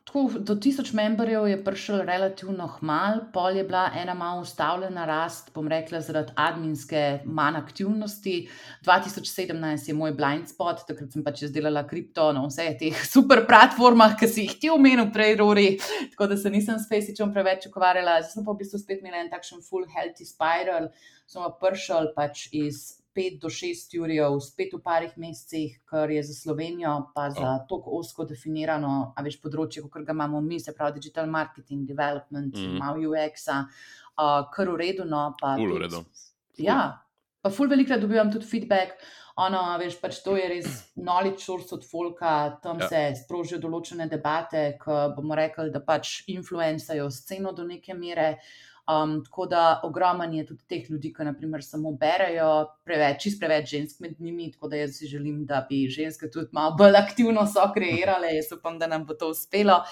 Tako, do tisoč memberjev je prišel relativno hmal, pol je bila ena malo ustavljena rast, bom rekla, zaradi adminske manj aktivnosti. 2017 je moj blind spot, takrat sem pač izdelala kripto na vseh teh super platformah, ki si jih ti omenil prej, Rori, tako da se nisem s Facebookom preveč ukvarjala. Zdaj sem pa v bistvu spet imela en takšen full healthy spiral, sem pa prišel pač iz 5 do 6 ur, spet v parih mesecih, kar je za Slovenijo, pa za oh. tako osko definirano, a veš področje, kot ga imamo mi, se pravi digital marketing, development, mm -hmm. malo UX, uh, kar v redu. No, Pulo redu. Ja. Pa ful velikrat dobivam tudi feedback. Ono, veš, pač to je res knowledge source od folka, tam Ja. se sprožijo določene debate, ki bomo rekli, da pač influencajo sceno do neke mere. Um, tako da ogromen je tudi teh ljudi, ki naprimer samo berejo, preveč, čist preveč žensk med njimi, tako da jaz si želim, da bi ženske tudi malo bolj aktivno so kreirale, jaz upam, da nam bo to uspelo.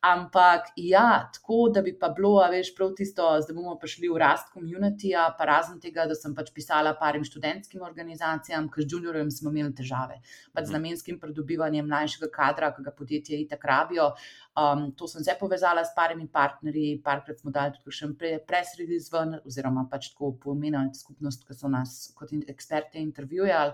Ampak ja, tako da bi pa bilo, veš, prav tisto, da bomo prišli v rast komunitija, pa razen tega, da sem pač pisala parim študentskim organizacijam, ker z juniorjem smo imeli težave, pač z Mhm. namenskim pridobivanjem mlajšega kadra, ki ga podjetje itak rabijo. Um, to sem se povezala s parimi partnerji, parkrat smo dali tudi še press release ven, oziroma pač tako pomenili skupnost, ki so nas kot in- eksperte intervjujali.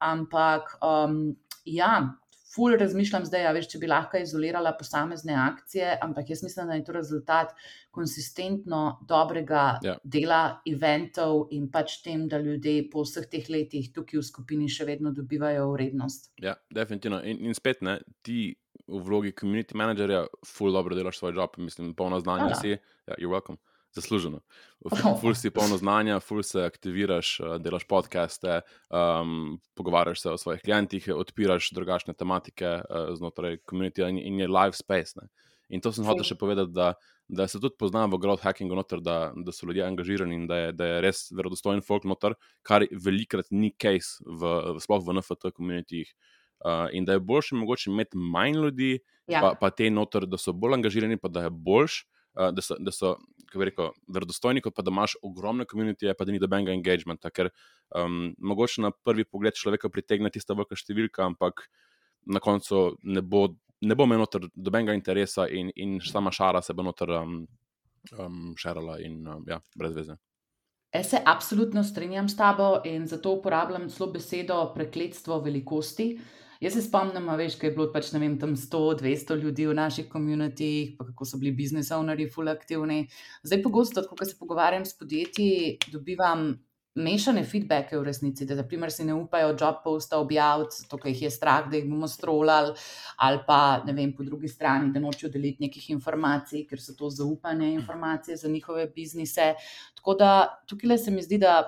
Ampak um, ja, ful razmišljam zdaj, a veš, če bi lahko izolirala posamezne akcije, ampak jaz mislim, da je to rezultat konsistentno dobrega Ja. dela, eventov in pač tem, da ljudje po vseh teh letih tukaj v skupini še vedno dobivajo vrednost. Ja, definitivno. In, in spet, ne, ti v vlogi community managerja, ful dobro delaš svoj job, mislim, polno znanja Hvala. si. Ja, you're welcome. Zasluženo. Ful, si polno znanja, ful se aktiviraš, eh, delaš podcaste, um, pogovarjaš se o svojih klientih, odpiraš drugačne tematike uh, znotraj komunitija in, in je live space. Ne. In to sem hotel še povedati, da, da se tudi pozna v growth hackingu noter, da, da so ljudje angažirani in da je, da je res verodostojen folk noter, kar velikrat ni case, v, v, sploh v NFT komunitijih. Uh, in da je boljše mogoče imeti manj ljudi, Ja, pa, pa te noter, da so bolj angažirani, pa da je boljš, uh, da so, da so kako bi rekel, verodostojni, kot pa da imaš ogromne komunitije, pa da ni dobenega engagementa. Ker um, mogoče na prvi pogled človeka pritegne tista velika številka, ampak na koncu ne bo, ne bo imel noter dobenega interesa in, in sama šara se bo noter um, um, šarala in um, ja, brez veze. Jaz se absolutno strinjam s tabo in zato uporabljam celo besedo prekletstvo velikosti. Jaz se spomnim, veš, kaj je bilo pač, vem, tam 100-200 ljudi v naših komunitijah, pa kako so bili biznis ownerji full aktivni. Zdaj pogosto, ko se pogovarjam s podjetji, dobivam mešane feedbacke v resnici, da naprimer si ne upajo job posta objaviti, zato ker jih je strah, da jih bomo strolali, ali pa ne vem, po drugi strani, da nočejo deliti nekih informacij, ker so to zaupane informacije za njihove biznise. Tako da tukaj se mi zdi, da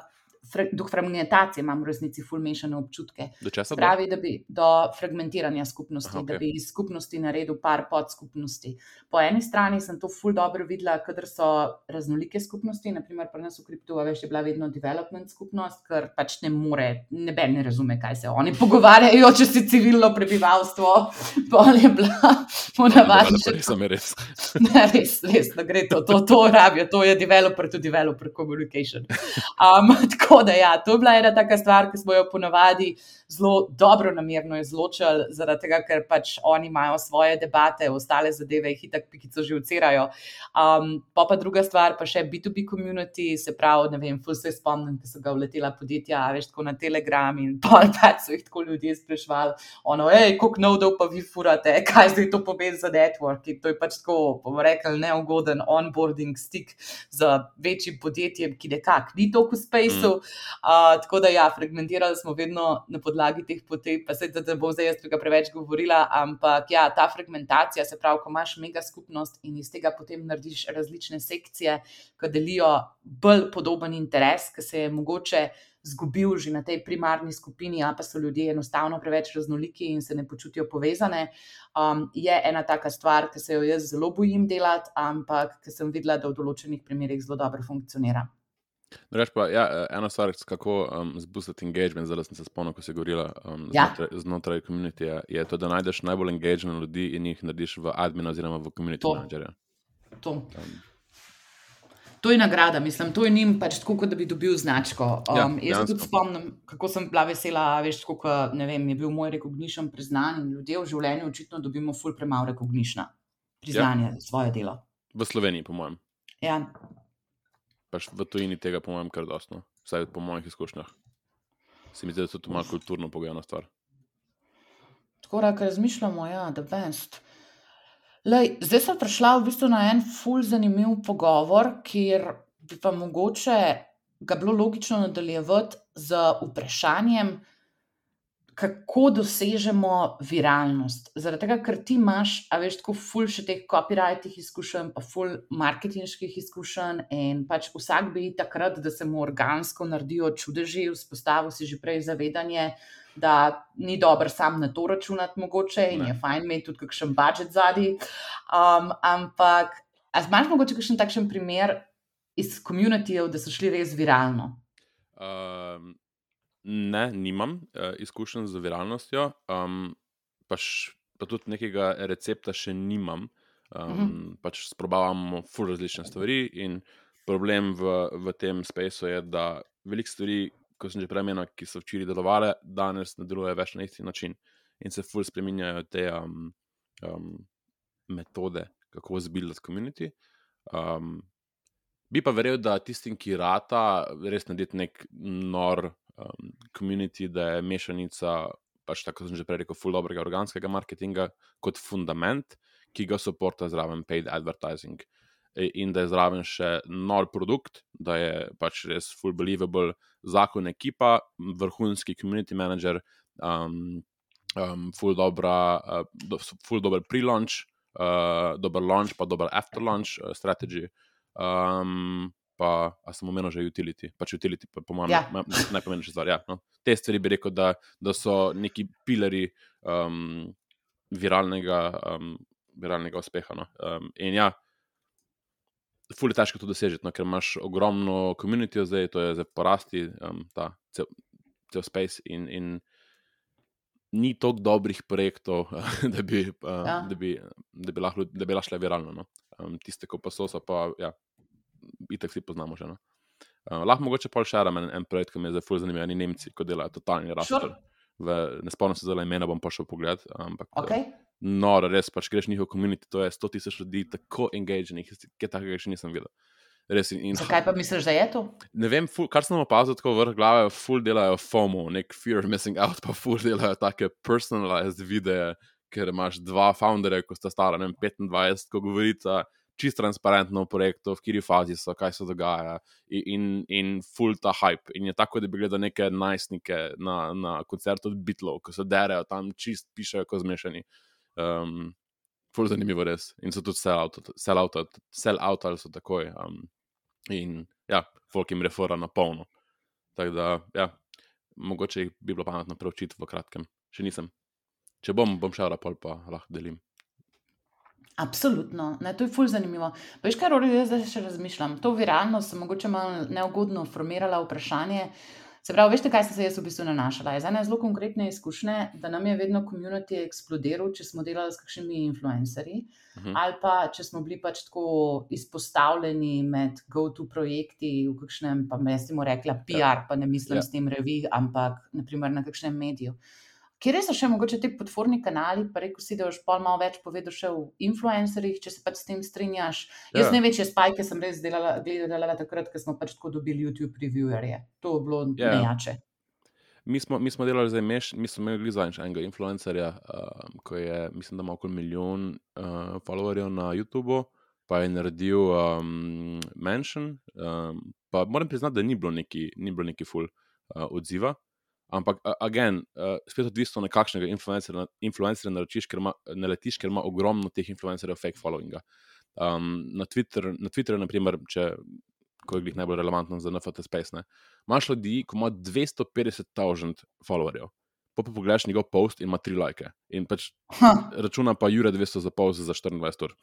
do fragmentacije imam v resnici ful mešane občutke. Do česa? Pravi, da bi do fragmentiranja skupnosti, Aha, okay. da bi iz skupnosti naredil par podskupnosti. Po eni strani sem to ful dobro videla, kadar so raznolike skupnosti, naprimer pri nas v kriptu, veš, je bila vedno development skupnost, ker pač ne more, neben ne razume, kaj se oni pogovarjajo, če si civilno prebivalstvo, pol je bila ponavadi še Res, sem res. Ne, res, res, da gre to, to, to rabijo, to je developer to developer communication. Um, tako da, ja, to je bila ena taka stvar, ki smo jo ponavadi zelo dobro namerno izločili, zaradi tega, ker pač oni imajo svoje debate, ostale zadeve jih itak pikico že ucirajo. Um, pa pa druga stvar, pa še B2B community, se pravi, ne vem, ful se spomnim, ki so ga vletela podjetja, veš, tako na Telegram in pol pač so jih tako ljudje sprašvali, ono, hej, koliko nodov pa vi furate, kaj zdaj to pomeni za networking. To je pač tako, bomo rekli, neugoden onboarding stik z večjim podjetjem, ki nekako ni toliko v spaceu. Uh, tako da ja, fragmentirali smo vedno na podlagi teh poti, pa se da ne bom zdaj jaz tega preveč govorila, ampak ja, ta fragmentacija, se pravi, ko imaš mega skupnost in iz tega potem narediš različne sekcije, ki delijo bolj podoben interes, ki se je mogoče zgubil že na tej primarni skupini, a pa so ljudje enostavno preveč raznoliki in se ne počutijo povezane. Um, je ena taka stvar, ki se jo jaz zelo bojim delati, ampak ki sem videla, da v določenih primerjih zelo dobro funkcionira. No, reč pa, ja, eh, ena stvar, kako um, zboostiti engagement, zdaj sem se spomnil, ko si govorila um, Ja. znotraj, znotraj komunitija, je to, da najdeš najbolj engagene ljudi in jih narediš v admin oziroma v community To. managerja. To. Um, To je nagrada, mislim, to je njim pač tako, kot da bi dobil značko. Ja, Um, jaz se tudi spomnim, kako sem bila vesela, veš, kako vem, je bil moj recognition priznan in ljudje v življenju očitno dobimo ful premalo recognitiona, priznanja ja. za svoje delo. v Sloveniji, po mojem. Ja, Pač v tujini tega, po mojem, kar dostno. Vsaj po mojih izkušnjah. Se mi zdi, da je to malo kulturno pogojena stvar. tako da, ko razmišljamo, ja, da best. Lej, zdaj sem prišla v bistvu na en ful zanimiv pogovor, kjer bi pa mogoče ga bilo logično nadaljevati z vprašanjem, kako dosežemo viralnost. Zaradi tega, ker ti imaš, a veš, tako ful še teh copyrightih izkušenj, pa ful marketinških izkušenj. In pač vsak bi takrat, da se mu organsko naredijo čudeži, vzpostavil si že prej zavedanje, da ni dobro sam na to računati, mogoče in ne. je fajn imeti tudi kakšen budžet zadnji. Um, ampak, a imaš mogoče kakšen takšen primer iz komunitijev, da so šli res viralno? Um, Ne, nimam uh, izkušenj z viralnostjo, um, pa, š, pa tudi nekega recepta še nimam. Um, uh -huh. Pač sprobavamo fur različne stvari, in problem v, v tem spaceu je, da veliko stvari, kot sem že prej menil, ki so včeraj delovale, danes ne delujejo več na isti način in se fur spremenjajo te um, um, metode, kako zbildati komunity. Um, bi pa verjel, da tistim, ki rata, res narediti nek nor um, community, da je mešanica, pač tako sem že prej rekel, full dobrega organskega marketinga kot fundament, ki ga podpora zraven paid advertising. E, in da je zraven še nor produkt, da je pač res full believable zakon ekipa, vrhunski community manager, um, um, full dobra, uh, full dober pre-launch, uh, dober launch, pa dober after-launch uh, strategy. Um, pa sem omenil že utility. Pač utility, pa, po mojem, ja. najpomembnejša stvar. Ja, no. Te stvari bi rekel, da, da so neki pilari um, viralnega, um, viralnega uspeha. No. Um, in ja, fully težko to dosežeti, no, ker imaš ogromno komunitijo zdaj, to je zdaj porasti, um, ta cel, cel space. In, in ni toliko dobrih projektov, da bi, uh, ja. da bi, da bi lahko šle viralno. No. Um, tiste, ko pa so, so pa. Ja, itek vsi poznamo že. No? Uh, lahko mogoče pol še en, en projekt, ki mi je zdaj zelo zanimiv, ni Nemci, ko delajo totalni raster. Ne spomnim se zelo imena, bom pa šel pogled. Ampak, okay. no, res pač greš njihov komunit, to je 100 tisoč ljudi, tako engagenih, kaj takega še nisem videl. Res, in, Zakaj pa misliš, da je to? Ne vem, ful, kar sem opazil, tako vrh glave, full delajo FOMO, nek fear of missing out, pa full delajo take personalized videe, ker imaš dva founderja, ko sta stara, ne vem, 25, ko govorita čist transparentno v projektu, v kateri fazi so, kaj se dogaja, in, in, in full ta hype. In je tako, da bi gledal neke najstnike na, na koncertu od Beatlov, ki se derajo tam, čist pišejo, kot zmešani. Um, full zanimivo res. In so tudi sell-out, sell-out, sell-out ali so takoj. Um, in ja, folk jim refora na polno. Tako da, ja, mogoče bi bilo pametno preučiti v kratkem. Še nisem. Če bom, bom šel, pa lahko delim. Absolutno, ne, to je fulj zanimivo. Veš, rodi, jaz zdaj še razmišljam. To viralno sem mogoče malo neugodno formirala vprašanje. Se pravi, veš, kaj sem se jaz v bistvu nanašala? Je ene zelo konkretne izkušnje, da nam je vedno komunity eksplodiral, če smo delali s kakšnimi influencerji, uh mhm. -huh. ali pa če smo bili pač tako izpostavljeni med go-to projekti v kakšnem, pa jaz temu rekla, PR, ja. pa ne mislim ja. s tem revi, ampak naprimer na kakšnem mediju. Kje so še mogoče ti podporni kanali, pa rekel si, da boš pol malo več povedal še o influencerjih, če se pač s tem strinjaš. Ja. Jaz največje spajke sem res delala, gledala takrat, ko smo pač tako dobili YouTube reviewerje. To je bilo ja. nejače. Mi smo, mi smo delali zdaj meš, mi smo imeli za enega influencerja, uh, ko je, mislim, da ima okoli milijon uh, followerjev na YouTubu, pa je naredil um, mention. Um, pa moram priznati, da ni bilo neki, ni bilo neki full uh, odziva. Ampak, agen, uh, spet odvisno od kakšnega influencerja influencer naletiš, ker, ker ima ogromno teh influencerjev fake followinga. Um, na, Twitter, na Twitterju, naprimer, če je glih najbolj relevantno za NFT Space, ne, imaš ljudi, ki ima 250 tisoč followerjev. Pa pa pogledaš njegov post in ima tri like. In pač računa pa Jure 200 za post za 24 ur.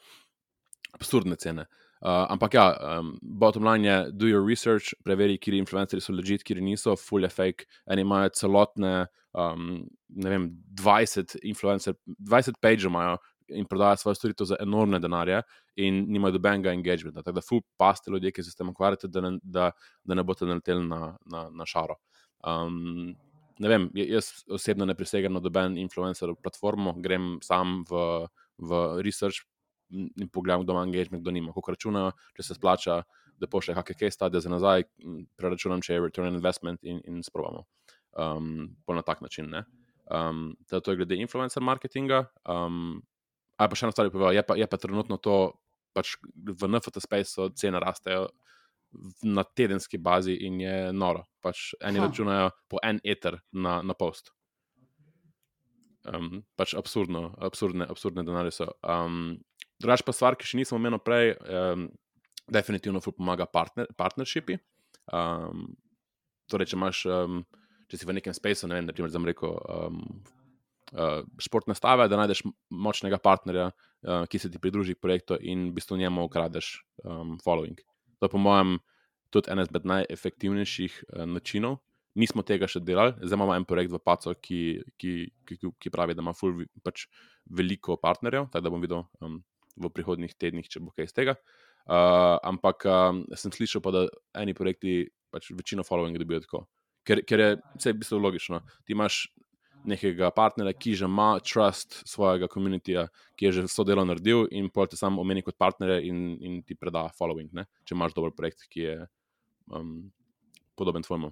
Absurdne cene. Uh, ampak ja, um, bottom line je, do your research, preveri, kje influencerji so legit, kje niso, full je fake. Eni imajo celotne, um, ne vem, 20 influencer, 20 page imajo in prodajajo svoje storitev za enormne denarje, in nimajo dobenega engagementa. Tako da, full paste ljudje, ki se s tem ukvarjate, da, da, da ne boste naleteli na, na, na šaro. Um, ne vem, jaz osebno ne prisegam na doben influencer platformo, grem sam v, v research in pogledam, kdo ima engagement, kdo nima. Kako računajo, če se splača, da pošlje kakšne case studies za nazaj, preračunam, če je return on investment in, in sprovamo. Um, na tak način. Um, to je glede influencer marketinga. Um, ali pa še ena stvar, je, je pa trenutno to, pač v NFT space cene rastejo. Na tedenski bazi in je noro. Pač eni ha. računajo po en eter na, na post. um, pač absurdno, absurdne, absurdne denarje so. Um, Drugač pa stvar, ki še nisem omenil prej, um, definitivno pomaga partner, partnershipi. Um, torej, če imaš, um, če si v nekem spaceu, ne vem, imaš, da reko, um, uh, športne stave, da najdeš močnega partnerja, uh, ki se ti pridruži k projektu in v bistvu njemu ukradeš um, following. To je, po mojem, tudi eden izmed najefektivnejših uh, načinov, nismo tega še delali, zdaj imamo en projekt v Pacu, ki, ki, ki, ki pravi, da ima ful, pač veliko partnerjev, tako da bom videl um, v prihodnih tednih, če bo kaj iz tega. Uh, ampak um, sem slišal, pa, da eni projekti pač večino followinga dobijo tako. Ker, ker je vse v bistvu logično. Ti imaš nekega partnerja, ki že ima trust svojega komunitija, ki je že vso delo naredil, in pol te samo omeni kot partnerja in, in ti preda following, ne? če imaš dober projekt, ki je um, podoben tvojemu.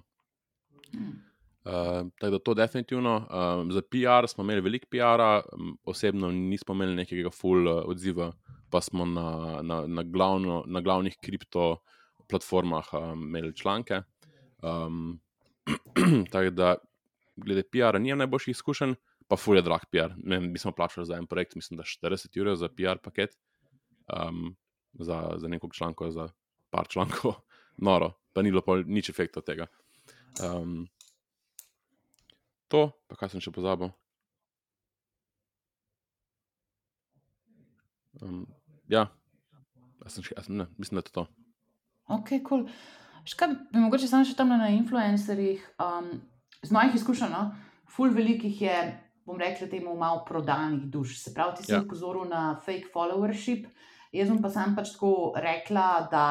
Uh, tako da to definitivno. Um, za PR smo imeli veliko PR-a, osebno nismo imeli nekega full uh, odziva, pa smo na, na, na, glavno, na glavnih kripto platformah um, imeli članke. Um, tako da, glede PR-a, nijem najboljših izkušenj, pa full je drag PR. Ne, mi smo plačali za en projekt, mislim, da 40 ur za PR paket, um, za, za nekog članka, za par člankov, noro, pa ni bilo nič efekta tega. Um, to, pa kaj sem še pozabil. Um, ja, sem še, ne, mislim, da je to. Ok, kul. Cool. Škaj bi mogoče samo še tam na influencerjih, um, z mojih izkušenj, no? ful velikih je, bom rekla, temu malo prodanih duš. Se pravi, ti si ja. upozoril na fake followership. Jaz bom pa sam pač tako rekla, da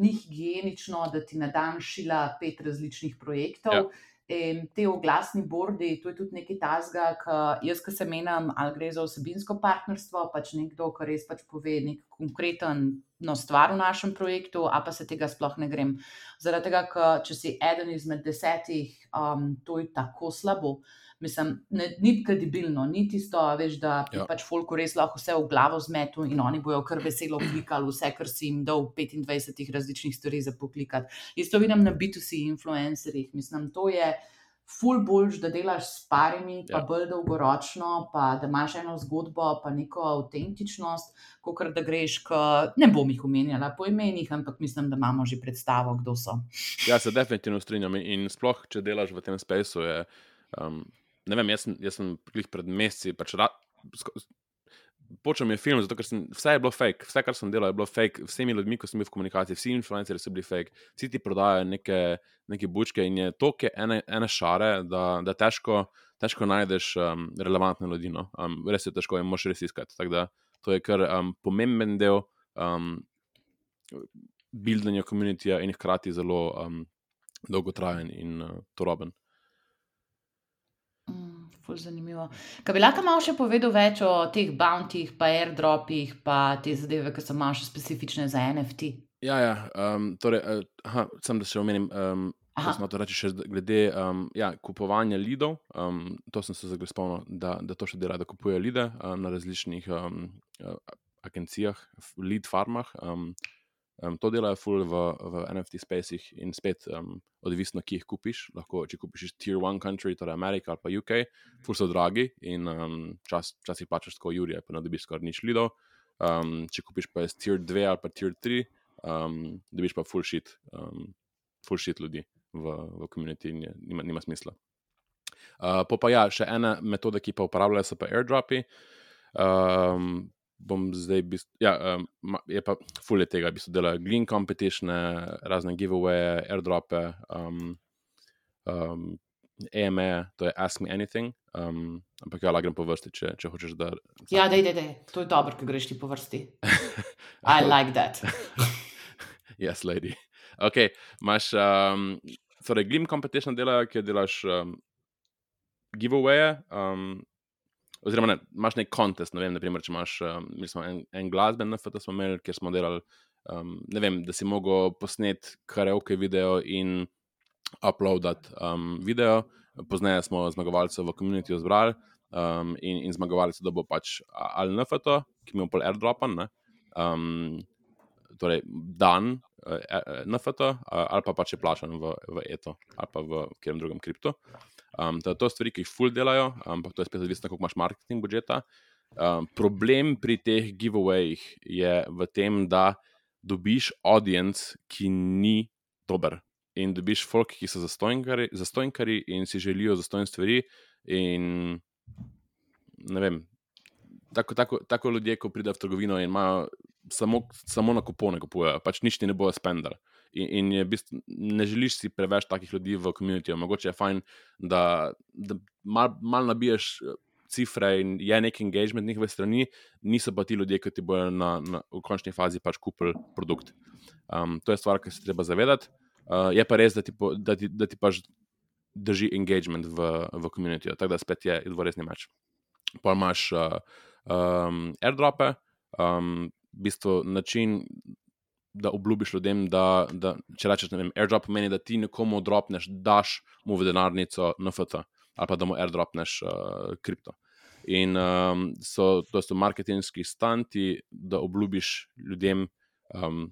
ni higienično, da ti na dan šila pet različnih projektov. In te oglasni bordi, to je tudi nekaj tazga, ki jaz, ki se menim, ali gre za osebinsko partnerstvo, pač nekdo, ki res pač pove nek konkreten no, stvar v našem projektu, a pa se tega sploh ne grem. Zaradi tega, ker če si eden izmed desetih, um, to je tako slabo. Mislim, ne, ni kredibilno, ni tisto, veš, da ja. pač folku res lahko vse v glavo zmetu in oni bojo kar veselo klikali vse, kar si jim dal 25 različnih stvari za poklikati. Isto vidim na B2C influencerjih. Mislim, to je ful boljš, da delaš s parimi, pa ja. bolj dolgoročno, pa da imaš eno zgodbo, pa neko avtentičnost, kot da greš, k, ne bom jih omenjala po imenih, ampak mislim, da imamo že predstavo, kdo so. Ja, se definitivno strinjam in sploh, če delaš v tem spaceu, je. Um, ne vem, jaz jaz sem pred meseci. Pač Počel mi je film, zato sem, vse je bilo fake, vse, kar sem delal, je bilo fake, vsemi ljudmi, ko sem bil v komunikaciji, vsi influencerji so bili fake, vsi ti prodajajo neke, neke bučke in je to, ki je ene, ene šare, da, da težko, težko najdeš um, relevantne ljudi. No? Um, res je težko in moš res iskati. Da to je kar um, pomemben del um, buildanja komunitija in hkrati zelo um, dolgotrajen in uh, toroben. Zanimivo. Kaj bi lahko malo še povedal več o teh bountih, pa airdropih, pa te zadeve, ki so malo še specifične za NFT? Ja, ja um, torej, uh, aha, sem da še omenim. Um, Smo to reči še glede um, ja, kupovanja lidov. Um, to sem se zdaj spomnil, da, da to še dela, da kupujejo lide um, na različnih um, agencijah, lead farmah. Um, Um, to delajo ful v, v NFT spacih in spet um, odvisno, ki jih kupiš. Lahko, če kupiš iz Tier 1 country, torej Amerika ali pa UK, ful so dragi in um, včasih čas plačaš tako Jurija, pa ne dobiš skoraj nič lidov. Um, če kupiš pa iz Tier 2 ali pa Tier 3, um, dobiš pa ful shit, um, ful shit ljudi v, v komuniti in je, nima, nima smisla. Uh, pa ja, še ena metoda, ki pa uporabljajo, so pa airdropi. Um, bom zdaj, ja, um, je pa fulje tega, bi se delal Green Competition, razne giveawaye, airdrope, um, um, AME, to je Ask Me Anything. Um, ampak ja, lagrem po vrsti, če, če hočeš. Da... Ja, da je, to je dobro, ko greš ti po vrsti. I like that. yes, lady. Ok, imaš, um, torej, Glim Competition delajo, kjer delaš um, giveawaye. Um, oziroma ne, imaš nek kontest. Ne vem, naprimer, če imaš um, en, en glasben NFT, smo imeli, kjer smo delali, um, ne vem, da si mogel posneti karaoke video in uploadati um, video. Pozneje smo zmagovalce v komunitiju zbrali um, in, in zmagovalce, da bo pač ali NFT, ki mi je pol airdropan, um, torej dan uh, NFT, uh, ali pa pač je plačan v, v ETO ali pa v katerem drugem kriptu. Um, to so stvari, ki jih ful delajo, ampak to je spet odvisno, koliko imaš marketing budžeta. Um, problem pri teh giveawayih je v tem, da dobiš audience, ki ni dober. In dobiš folk, ki so zastojnkari in si želijo zastojne stvari. In ne vem, tako, tako, tako ljudje, ko pridejo v trgovino in imajo samo, samo na kupone, kupujejo, pač nič ti ne bojo spendali. In, in je bistvo, ne želiš si preveč takih ljudi v komunitiju. Mogoče je fajn, da, da malo mal nabiješ eh, cifre in je neki engagement njihove strani, niso pa ti ljudje, ki ti bodo na, na, v končni fazi pač kupili produkt. Um, to je stvar, ki se treba zavedati. Uh, je pa res, da ti, po, da ti, da ti pač drži engagement v, v komunitiju, tako da spet je dvorezni meč. Pa imaš uh, um, airdrope, um, v bistvu način, da obljubiš ljudem, da, da če rečeš, ne vem, airdrop pomeni, da ti nekomu dropneš, daš mu v denarnico NFT ali pa da mu airdropneš uh, kripto. In um, so, to so marketingski stanti, da obljubiš ljudem, um,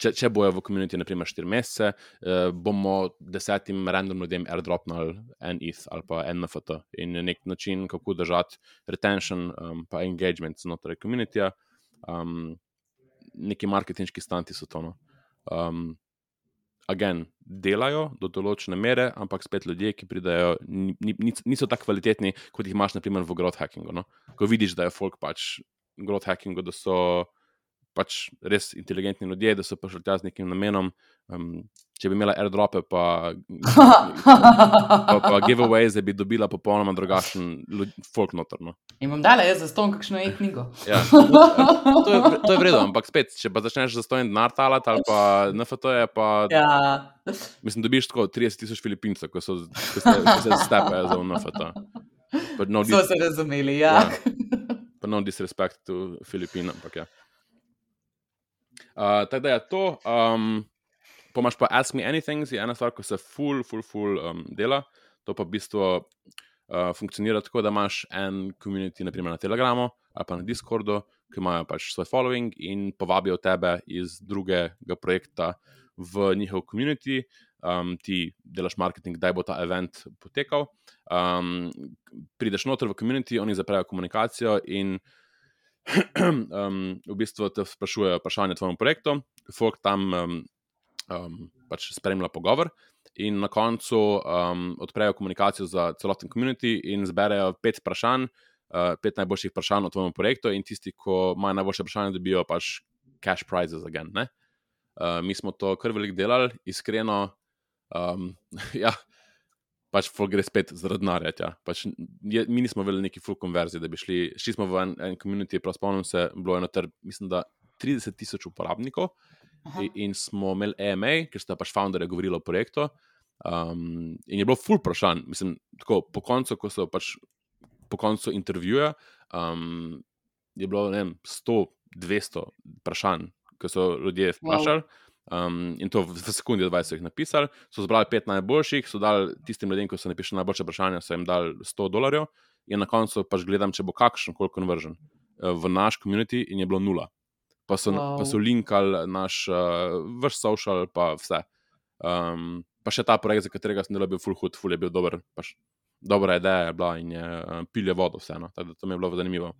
če, če bojo v komuniteti, naprimer, 4 mesece, uh, bomo desetim random ljudem airdropnili en ETH ali pa en NFT. In je nek način, kako držati retention in um, engagement znotraj komunitija. Um, neki marketinški stanti so to. No. Um, Agen delajo do določene mere, ampak spet ljudje, ki pridajo, niso tako kvalitetni, kot jih imaš, naprimer, v growth hackingu. No? Ko vidiš, da je folk pač growth hackingu, da so pač res inteligentni ljudje, da so prišli tja z nekim namenom. Um, če bi imela airdrope, pa, pa, pa giveaways, bi dobila popolnoma drugačen folk notorno. In bom dala jaz za ston, kakšno je knjigo. ja, to, je, to je vredno, ampak spet, če pa začneš za ston denar talati ali pa NFT, je pa. Ja. Mislim, dobiš tako 30 tisoč filipincev, ko, so, ko se, se stepajo za NFT. No, so se razumeli, ja. ja. Pa no disrespect to Filipinam, ampak ja. Uh, tako da je to. Um, Pomaž pa Ask Me Anything, je ena stvar, ko se full, full, full um, dela. To pa v bistvu uh, funkcionira tako, da imaš en komunity, naprimer na Telegramu ali pa na Discordu, ki imajo pač svoj following in povabijo tebe iz drugega projekta v njihov komunity. Um, ti delaš marketing, kdaj bo ta event potekal. Um, prideš noter v komunity, oni zaprejo komunikacijo in um, v bistvu te sprašujejo vprašanje o tvojem projektu. Folk tam um, um, pač spremlja pogovor. In na koncu um, odprejo komunikacijo za celoten komunity in zberejo pet vprašanj, uh, pet najboljših vprašanj o tvojem projektu, in tisti, ki imajo najboljše vprašanje, dobijo pač cash prizes again. Uh, mi smo to kar veliko delali, iskreno. Um, ja, pač gre spet zaradi denarja. Ja. Pač mi nismo imeli neki full konverzij, da bi šli. Šli smo v en, en komunity, prav spomnim se, bilo je eno ter, mislim, da 30 tisoč uporabnikov. In, in smo imeli EMA, ker sta pač founderje govorili o projektu. Um, in je bilo full vprašanj, mislim, tako po koncu, ko so pač po koncu intervjuja, um, je bilo vem, 100, 200 vprašanj, ki so ljudje vprašali. Um, in to v, v sekundi, 20 jih napisali, so zbrali pet najboljših, so dali tistim ljudem, ki so napisali najboljše vprašanja, so jim dali 100 dolarjev, in na koncu pač gledam, če bo kakšen koli konveržen uh, v naš komunity, in je bilo nula pa so, wow. pa so linkali naš uh, vrš social, pa vse. Um, pa še ta projekt, za katerega sem delal, bil full hood, full je bil dober. Paš, dobra ideja je bila in je uh, pilje vodo, vseeno. To mi je bilo zanimivo.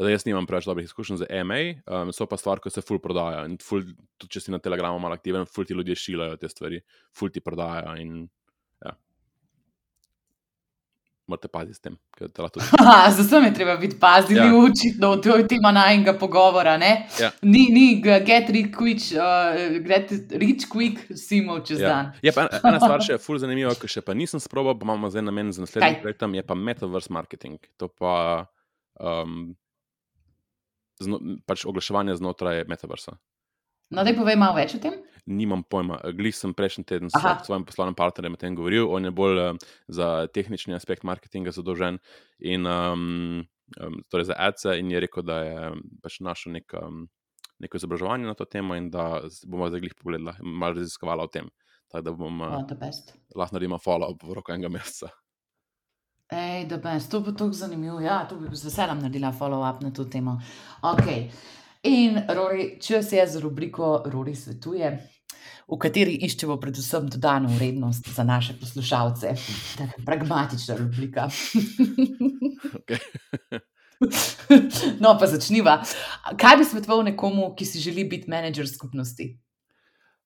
Zdaj, jaz nimam preveč dobrih izkušenj z EMA, um, so pa stvari, ki se full prodajajo. Ful, tudi če si na Telegramu malo aktiven, full ti ljudje šilajo te stvari, full ti prodajajo. In, morate paziti s tem. Zato je treba biti pazljiv, ja. učitno, to je tema najmenjega pogovora. Ja. Ni, ni get rich quick, uh, get rich quick, simo čez ja. dan. Je pa ena stvar še ful zanimiva, ki še pa nisem sprobil, pa imamo zdaj namen za naslednji projekt, je pa metaverse marketing. To pa um, zno, pač oglaševanje znotraj metaversa. No, da povej malo več o tem. Nimam pojma. Glej, sem prejšnji teden s svojim poslovnim partnerjem o tem govoril. On je bolj uh, za tehnični aspekt marketinga zadolžen in um, um, torej za ADC in je rekel, da je pač našel nek, um, neko izobraževanje na to temo in da bomo zdaj glih pogledali, malo raziskovala o tem. Tako da bom uh, lahko naredila follow-up v roku enega meseca. Ej, da bi to bilo tako zanimivo. Ja, to bi z veseljem naredila follow-up na to temo. Okay. In Rory, če se jaz z rubriko Rory svetuje. V kateri iščemo predvsem dodano vrednost za naše poslušalce. Pragmatična rubrika. no, pa začniva. Kaj bi svetoval nekomu, ki si želi biti menedžer skupnosti?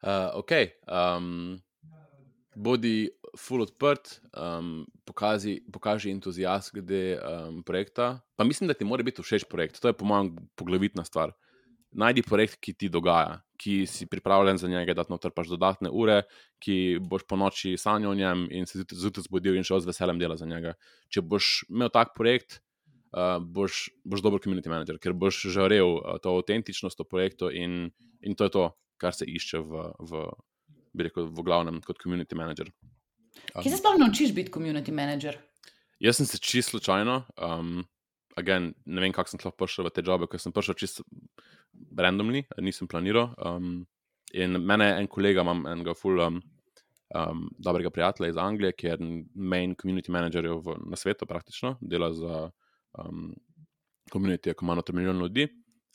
Uh, ok. Um, bodi full odprt, um, pokazi, pokaži entuzijazm glede um, projekta. Pa mislim, da ti mora biti všeč projekt. To je, po mojem, poglavitna stvar. Najdi projekt, ki ti dogaja, ki si pripravljen za njega, da notrpaš dodatne ure, ki boš po noči sanjal o njem in se zjutraj zbudil in šel z veseljem dela za njega. Če boš imel tak projekt, uh, boš, boš dober community manager, ker boš žarel uh, to avtentičnost v projektu in, in to je to, kar se išče v, v, rekel, v glavnem kot community manager. Kje se sploh naučiš biti community manager? Jaz sem se čisto slučajno, um, again, ne vem, kako sem lahko prišel v te jobe, ker sem prišel čisto randomni, nisem planiral. Um, in mene en kolega, imam enega full um, um, dobrega prijatelja iz Anglije, ki je main community manager v, na svetu, praktično, dela za um, community, ki ima noter milijon ljudi.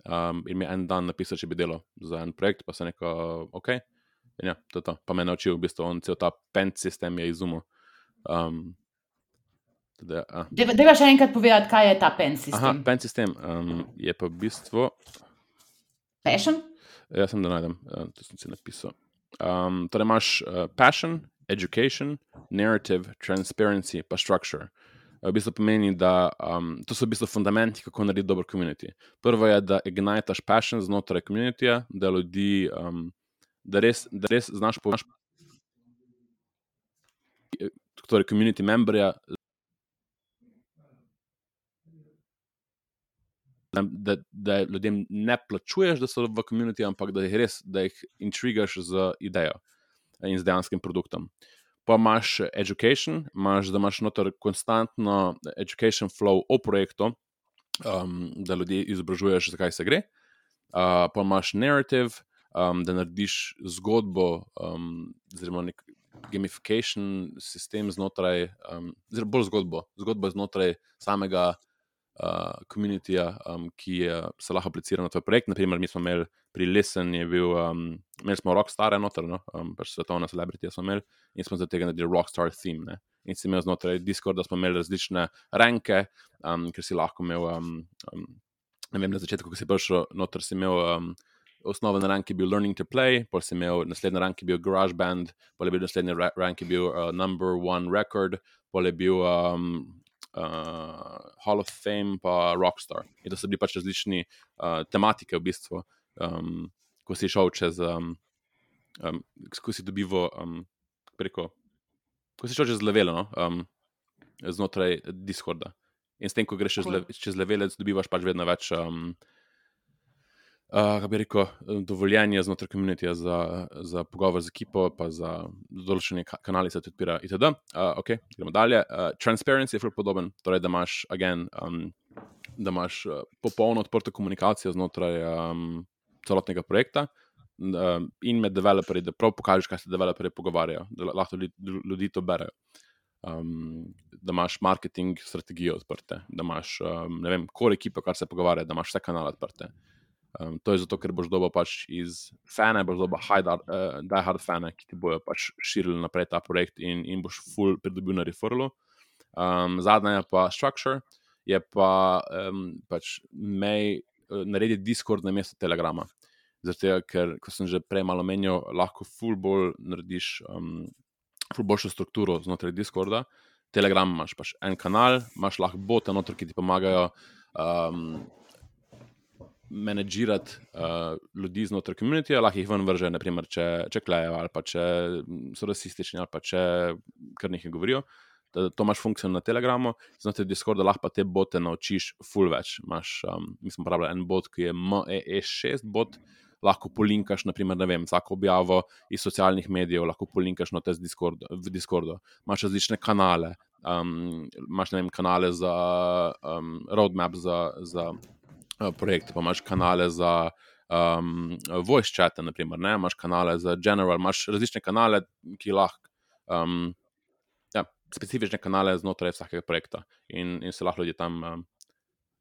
Um, in mi je en dan napisal, če bi delal za en projekt, pa se neko, ok. Ja, to je to. Pa me je naučil, v bistvu, on cel ta pen sistem je izumil. Um, Deva še enkrat povedati, kaj je ta pen sistem. Aha, pen sistem um, je pa v bistvu. Passion? Jaz sem da najdem, uh, to sem si napisal. Um, torej imaš uh, passion, education, narrative, transparency, pa structure. V bistvu pomeni, da um, to so v bistvu fundamenti, kako narediti dober komunity. Prvo je, da ignitaš passion znotraj komunitija, da ljudi um, da res, da res znaš povedati. Torej, community memberja. Da, da ljudem ne plačuješ, da so v komuniti, ampak da jih res, da jih intrigaš z idejo in z dejanskim produktom. Pa imaš education, imaš, da imaš noter konstantno education flow o projektu, um, da ljudi izobražuješ, zakaj se gre. Uh, pa imaš narrative, um, da narediš zgodbo, um, zelo nek gamification sistem znotraj, um, zelo bolj zgodbo, zgodbo znotraj samega komunitija, uh, um, ki je, se lahko aplicira na tvoj projekt. Naprimer, mi smo imeli pri Listen, bil, um, imeli smo Rockstar, noter, no? um, pač svetovna celebrity smo imeli in smo zaradi tega naredili Rockstar theme. Ne? In si imel znotraj Discorda, smo imeli različne ranke, um, ker si lahko imel. Um, um, ne vem, na začetku, ko si prišel noter, si imel. Um, osnoven rank je bil Learning to Play, potem si imel naslednji rank je bil Garage Band, potem je bil naslednji rank je bil uh, Number One Record, potem je bil um, uh, Hall of Fame, pa Rockstar. In to so bili pač različni uh, tematike v bistvu, um, ko si šel čez, um, um, ko si dobival um, preko, ko si šel čez levelo no, um, znotraj Discorda. In s tem, ko greš čez, le, čez levelec, dobivaš pač vedno več. Um, uh, bi rekel, dovoljenje znotraj komunitija za, za pogovor z ekipo, pa za določene kanale se odpira, itd. Uh, ok, gremo dalje. Uh, transparency je zelo podoben, torej da imaš, again, um, da imaš uh, popolno odprto komunikacijo znotraj um, celotnega projekta. Um, in med developerji, da prav pokažeš, kaj se developerji pogovarjajo, da lahko ljudi, ljudi to berejo. Um, da imaš marketing strategijo odprte, da imaš, um, ne vem, kore ekipe, kar se pogovarja, da imaš vse kanale odprte. Um, to je zato, ker boš dobil pač iz fana, boš dobil hard, uh, die hard fana, ki ti bojo pač širili naprej ta projekt in, in boš full pridobil na referralu. Um, zadnja je pa structure, je pa um, pač mej uh, narediti Discord na mesto Telegrama. Zato, ker, kot sem že prej malo menil, lahko full bolj narediš, um, full boljšo strukturo znotraj Discorda. Telegram imaš pač en kanal, imaš lahko bote noter, ki ti pomagajo. Um, menedžirati uh, ljudi znotraj komunitija, lahko jih ven vrže, naprimer, če, če klejo ali pa če so rasistični ali pa če kar nekaj govorijo. Da, to imaš funkcijo na Telegramu, znotraj Discorda lahko te bote naučiš full več. Imaš, um, mislim, uporabljal en bot, ki je ME6 bot. Lahko polinkaš, naprimer, ne vem, vsako objavo iz socialnih medijev, lahko polinkaš no, Discord, v Discordu. Imáš različne kanale, um, imaš vem, kanale za um, roadmap, za, za Eh, projekte, pa imaš kanale za um, voice chat, naprimer, ne? imaš kanale za general, imaš različne kanale, ki lahko. Um, ja, specifične kanale znotraj vsakega projekta in, in se lahko ljudje tam um,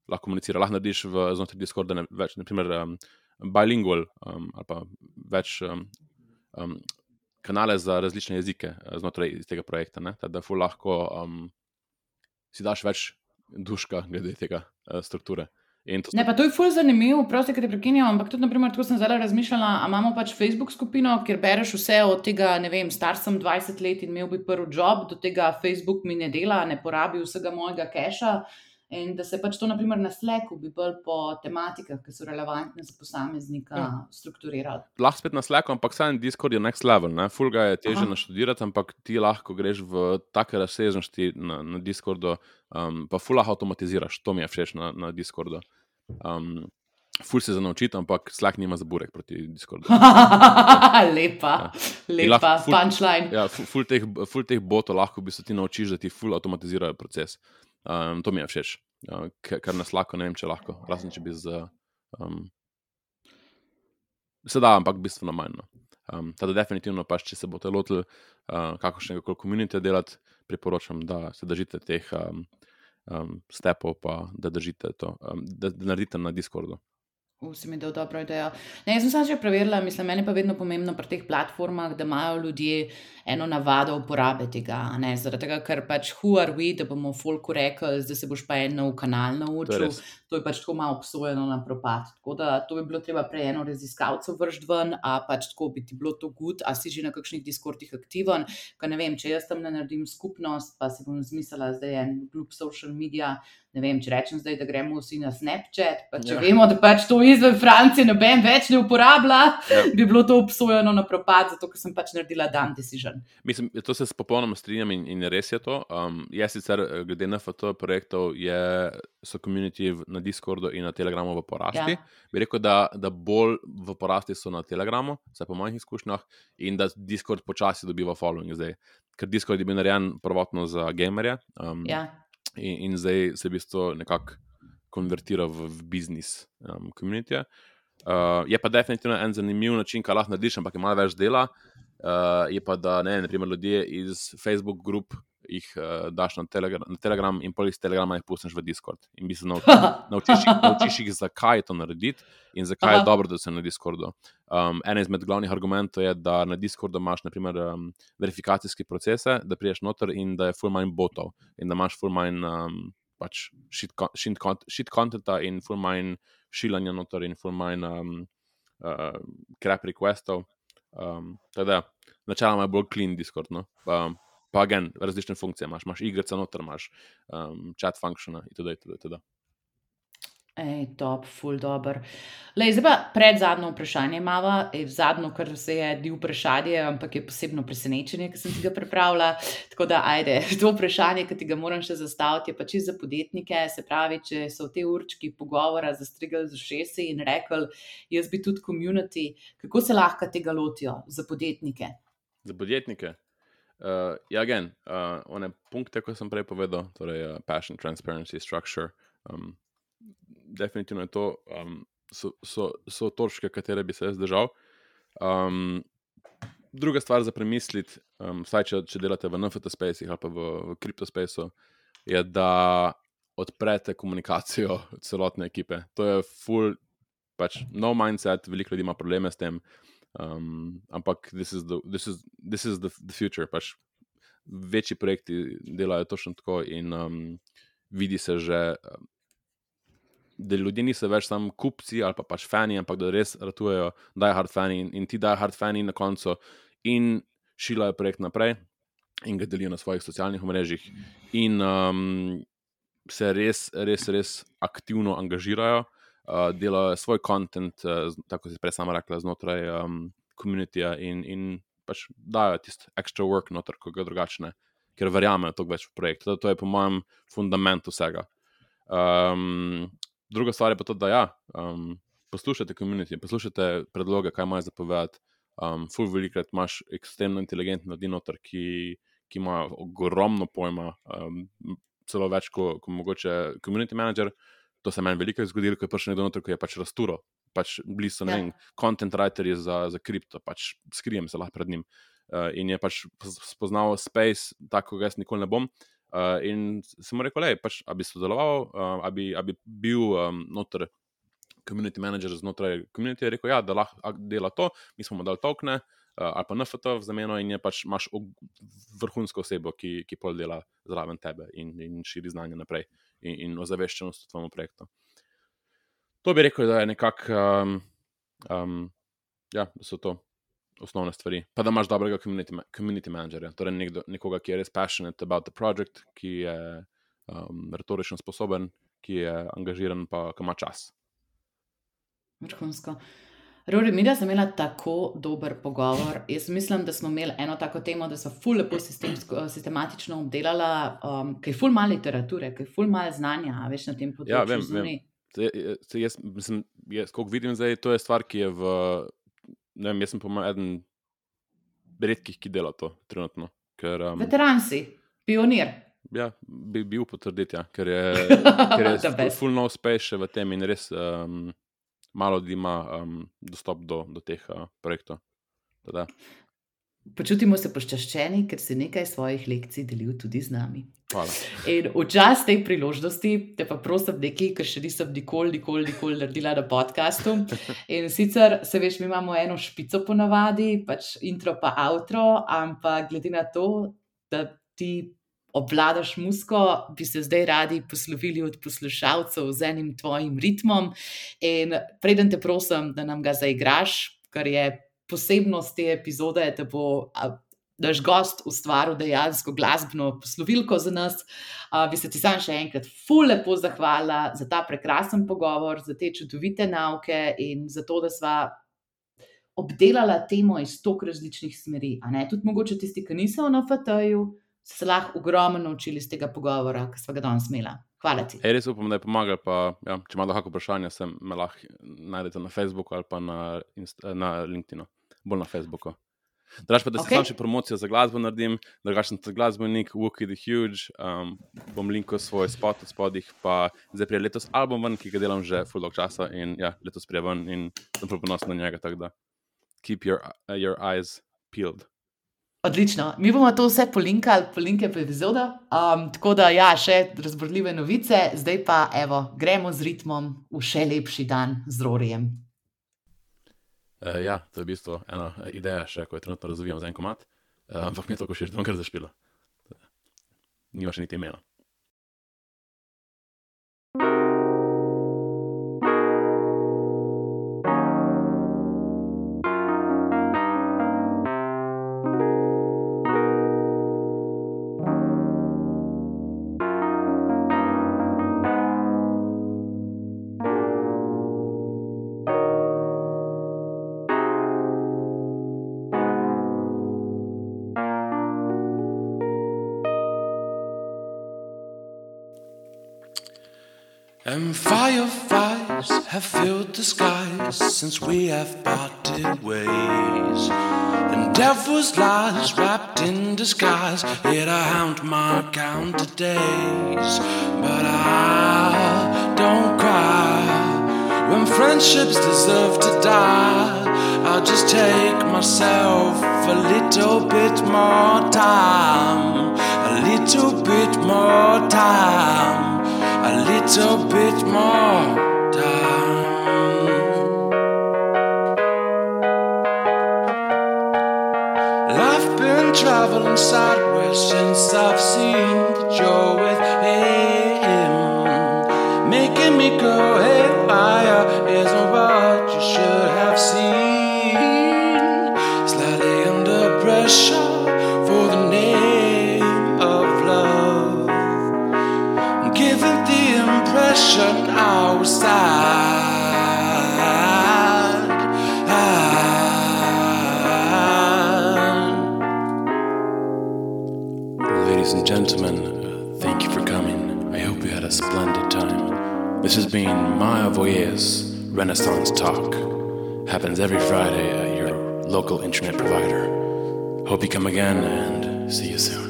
lahko komunicirajo. Lahko narediš v, znotraj Discorda ne, več, naprimer, um, bilingual um, ali pa več. Um, um, kanale za različne jezike uh, znotraj tega projekta, ne? da lahko um, si daš več duška glede tega uh, strukture. To ne, pa to je fully zanimivo, prosti, ki te prekinjam. Ampak tudi, naprimer, tako sem zdaj razmišljala, imamo pač Facebook skupino, kjer bereš vse od tega, ne vem, star sem 20 let in imel bi prvi job, do tega Facebook mi ne dela, ne porabi vsega mojega keša. In da se pač to, naprimer, na Slacku, bi bolj po tematikah, ki so relevantne za posameznika, ja. strukturirali. Lahko spet na Slacku, ampak sam Discord je next level. Ne? Fulga je teže naštudirati, ampak ti lahko greš v take razsežnosti na, na Discordu, um, pa fulga avtomatiziraš. To mi je všeč na, na Discordu. Um, Ful se za naučiti, ampak Slack nima za burek proti Discordu. lepa, ja. lepa, punčline. Ja, ful, ful, teh, ful teh botov lahko bi se ti naučil, da ti ful avtomatizirajo proces. Um, to mi je všeč, uh, kar nas lahko, ne vem, če lahko, razen če bi z. Um, se da, ampak bistveno manj. No. Um, teda, definitivno, pa če se boste lotili uh, kakšnega koli komunitete delati, priporočam, da se držite teh. Um, um, stepov, pa da držite to, um, da, da naredite na Discordu. Vsi mi dal dobro idejo. Ne, jaz sem se že preverila, mislim, meni pa je vedno pomembno pri teh platformah, da imajo ljudje eno navado uporabe tega. Ne, zaradi tega, ker pač who are we, da bomo folku rekli, da se boš pa en nov kanal naučil. To, to je pač tako malo obsojeno na propad. Tako da to bi bilo treba prej eno raziskavcev vršiti ven, a pač tako bi ti bilo to gud, a si že na kakšnih diskordih aktiven. Ker ne vem, če jaz tam ne naredim skupnost, pa si bom zmislila, da je en glup social media ne vem, če rečem zdaj, da gremo vsi na Snapchat, pa če ja. vemo, da pač to izven Francije noben več ne uporablja, ja. bi bilo to obsojeno na propad, zato ker sem pač naredila dan decision. Mislim, to se popolnoma strinjam in, in res je to. Um, jaz sicer, eh, glede na FT projektov, je, so komuniti na Discordu in na Telegramu v porasti. Ja. Bi rekel, da, da bolj v porasti so na Telegramu, vsaj po mojih izkušnjah, in da Discord počasi dobiva following zdaj. Ker Discord je bil narejen prvotno za gamerje. Um, ja in, in zdaj se v bistvu nekako konvertira v, v biznis um, komunitije. Uh, je pa definitivno en zanimiv način, kaj lahko narediš, ampak je malo več dela. Uh, je pa, da ne, naprimer, ljudje iz Facebook grup jih uh, daš na, telegra na Telegram in pol iz Telegrama jih pustiš v Discord. In bi se naučil, naučiš, naučiš jih, zakaj to narediti in zakaj Aha. je dobro, da se na Discordu. Um, en izmed glavnih argumentov je, da na Discordu imaš naprimer, um, verifikacijske procese, da priješ noter in da je full mind botov in da imaš full mind um, pač shit, shit, shit contenta in full mind šilanja noter in full mind um, uh, crap requestov. Um, teda, načeloma je bolj clean Discord. No? Um, pa gen, različne funkcije imaš, imaš igrice noter, imaš um, chat functione itd. itd., itd. Ej, top, full dobro. Zdaj pa pred zadnjo vprašanje imamo, zadnjo, kar se je di vprašanje, ampak je posebno presenečenje, ki sem ti ga pripravila. Tako da, ajde, to vprašanje, ki ti ga moram še zastaviti, je pač za podjetnike. Se pravi, če so te určki pogovora zastrigali z ušesi in rekli, jaz bi tudi komunity, kako se lahko tega lotijo za podjetnike? Za podjetnike. Uh, ja, gen, uh, one punkte, kot sem prej povedal, torej uh, passion, transparency, structure. Um, definitivno je to, um, so, so, so točke, katere bi se jaz držal. Um, druga stvar za premisliti, um, vsaj če, če delate v NFT spacih ali pa v, v kriptospaceu, je, da odprete komunikacijo celotne ekipe. To je full, pač no mindset, veliko ljudi ima probleme s tem. Um, ampak this is the, this is, this is the, the future. Pač večji projekti delajo točno tako, in um, vidi se že, da ljudje niso več samo kupci ali pa pač fani, ampak da res ratujejo, da je hard fani in, in ti da hard fani na koncu in šilajo projekt naprej in ga delijo na svojih socialnih mrežah. In um, se res, res, res aktivno angažirajo uh, delajo svoj kontent, uh, tako se prej sama rekla, znotraj komunitija um, in, in pač dajo tisti extra work noter, ko ga drugačne, ker verjamejo to več v projekt. To, to je po mojem fundamentu vsega. Um, druga stvar je pa to, da ja, um, poslušate komunitije, poslušate predloge, kaj imajo zapovedati. Um, Ful velikrat imaš ekstremno inteligentne ljudi noter, ki, ki imajo ogromno pojma, um, celo več kot ko mogoče community manager. To se meni veliko zgodilo, ko je prišel nekdo noter, ki je pač rasturo, pač blizu, ne ja. vem, content writer za, za kripto, pač skrijem se lahko pred njim. Uh, in je pač spoznal space, tako da jaz nikoli ne bom. Uh, in sem rekel, da pač, bi sodeloval, uh, bi, bi bil um, noter community manager znotraj komunitije je rekel, ja, da lahko dela to, mi smo mu dali tokne. Uh, ali pa NFT v zameno, in je pač imaš vrhunsko osebo, ki, ki pol dela zraven tebe in, in širi znanje naprej, in, in ozaveščenost v tvojem projektu. To bi rekel, da je nekako, um, um, ja, so to osnovne stvari. Pa da imaš dobrega community, community managerja, torej nekdo, nekoga, ki je res passionate about the project, ki je um, retorično sposoben, ki je angažiran, pa ki ima čas. Vrhunsko. Rori, mi smo imeli tako dober pogovor. Jaz mislim, da smo imeli eno tako temo, da so ful lepo sistematično obdelala, um, kaj ful malo literature, kaj ful malo znanja, veš na tem področju. Ja, vem, vem. Se, se, jaz, mislim, jaz, koliko vidim zdaj, to je stvar, ki je v. Ne vem, jaz sem po mojem eden redkih, ki dela to trenutno. Ker, um, Veteran si, pionir. Ja, bi bil potrditi, ja, ker je, ker je ful no space v tem in res. Um, malo ljudi ima um, dostop do, do teh uh, projektov. Tada. Počutimo se poščaščeni, ker si nekaj svojih lekcij delil tudi z nami. Hvala. In v čas tej priložnosti, te pa prosim nekaj, kar še nisem nikoli, nikoli, nikoli naredila na podkastu. In sicer, se veš, mi imamo eno špico ponavadi, pač intro pa outro, ampak glede na to, da ti obvladaš musko, bi se zdaj radi poslovili od poslušalcev z enim tvojim ritmom. In preden te prosim, da nam ga zaigraš, kar je posebnost te epizode, da bo. Naš gost ustvaril dejansko glasbeno poslovilko za nas. Uh, bi se ti sam še enkrat fully lepo zahvalila za ta prekrasen pogovor, za te čudovite nauke in za to, da sva obdelala temo iz toliko različnih smeri. Tudi mogoče tisti, ki niso na FT-ju, se lahko ogromno naučili iz tega pogovora, ki smo ga danes imeli. Hvala ti. E, res upam, da je pomagal. Pa, ja, če imate kakšno vprašanje, se me lahko najdete na Facebooku ali pa na, na LinkedIn, bolj na Facebooku. Draž pa, da okay. se samo še promocijo za glasbo naredim, drugačen glasbenik, Wookie the Huge, um, bom linkal svoj spot v spodih, pa zdaj prije letos album ven, ki ga delam že full dog časa in ja, letos prije ven in sem ponosen na njega, tako da keep your, uh, your eyes peeled. Odlično. Mi bomo to vse polinkali, polinke po epizodu. Um, tako da, ja, še razborljive novice, zdaj pa, evo, gremo z ritmom v še lepši dan z Rorijem. Uh, ja, to je v bistvu ena ideja, še, ko jo trenutno razvijam za en komat. Uh, ampak mi je to, ko še vedno kar zašpilo. Nima še niti imena. Since we have parted ways. And devil's lies wrapped in disguise hit a hound my counted days. But I don't cry when friendships deserve to die. I'll just take myself a little bit more time, a little bit more time a little bit more sideways since I've seen that you're with him, making me go isn't been Maya Voyeurs Renaissance Talk. Happens every Friday at your local internet provider. Hope you come again and see you soon.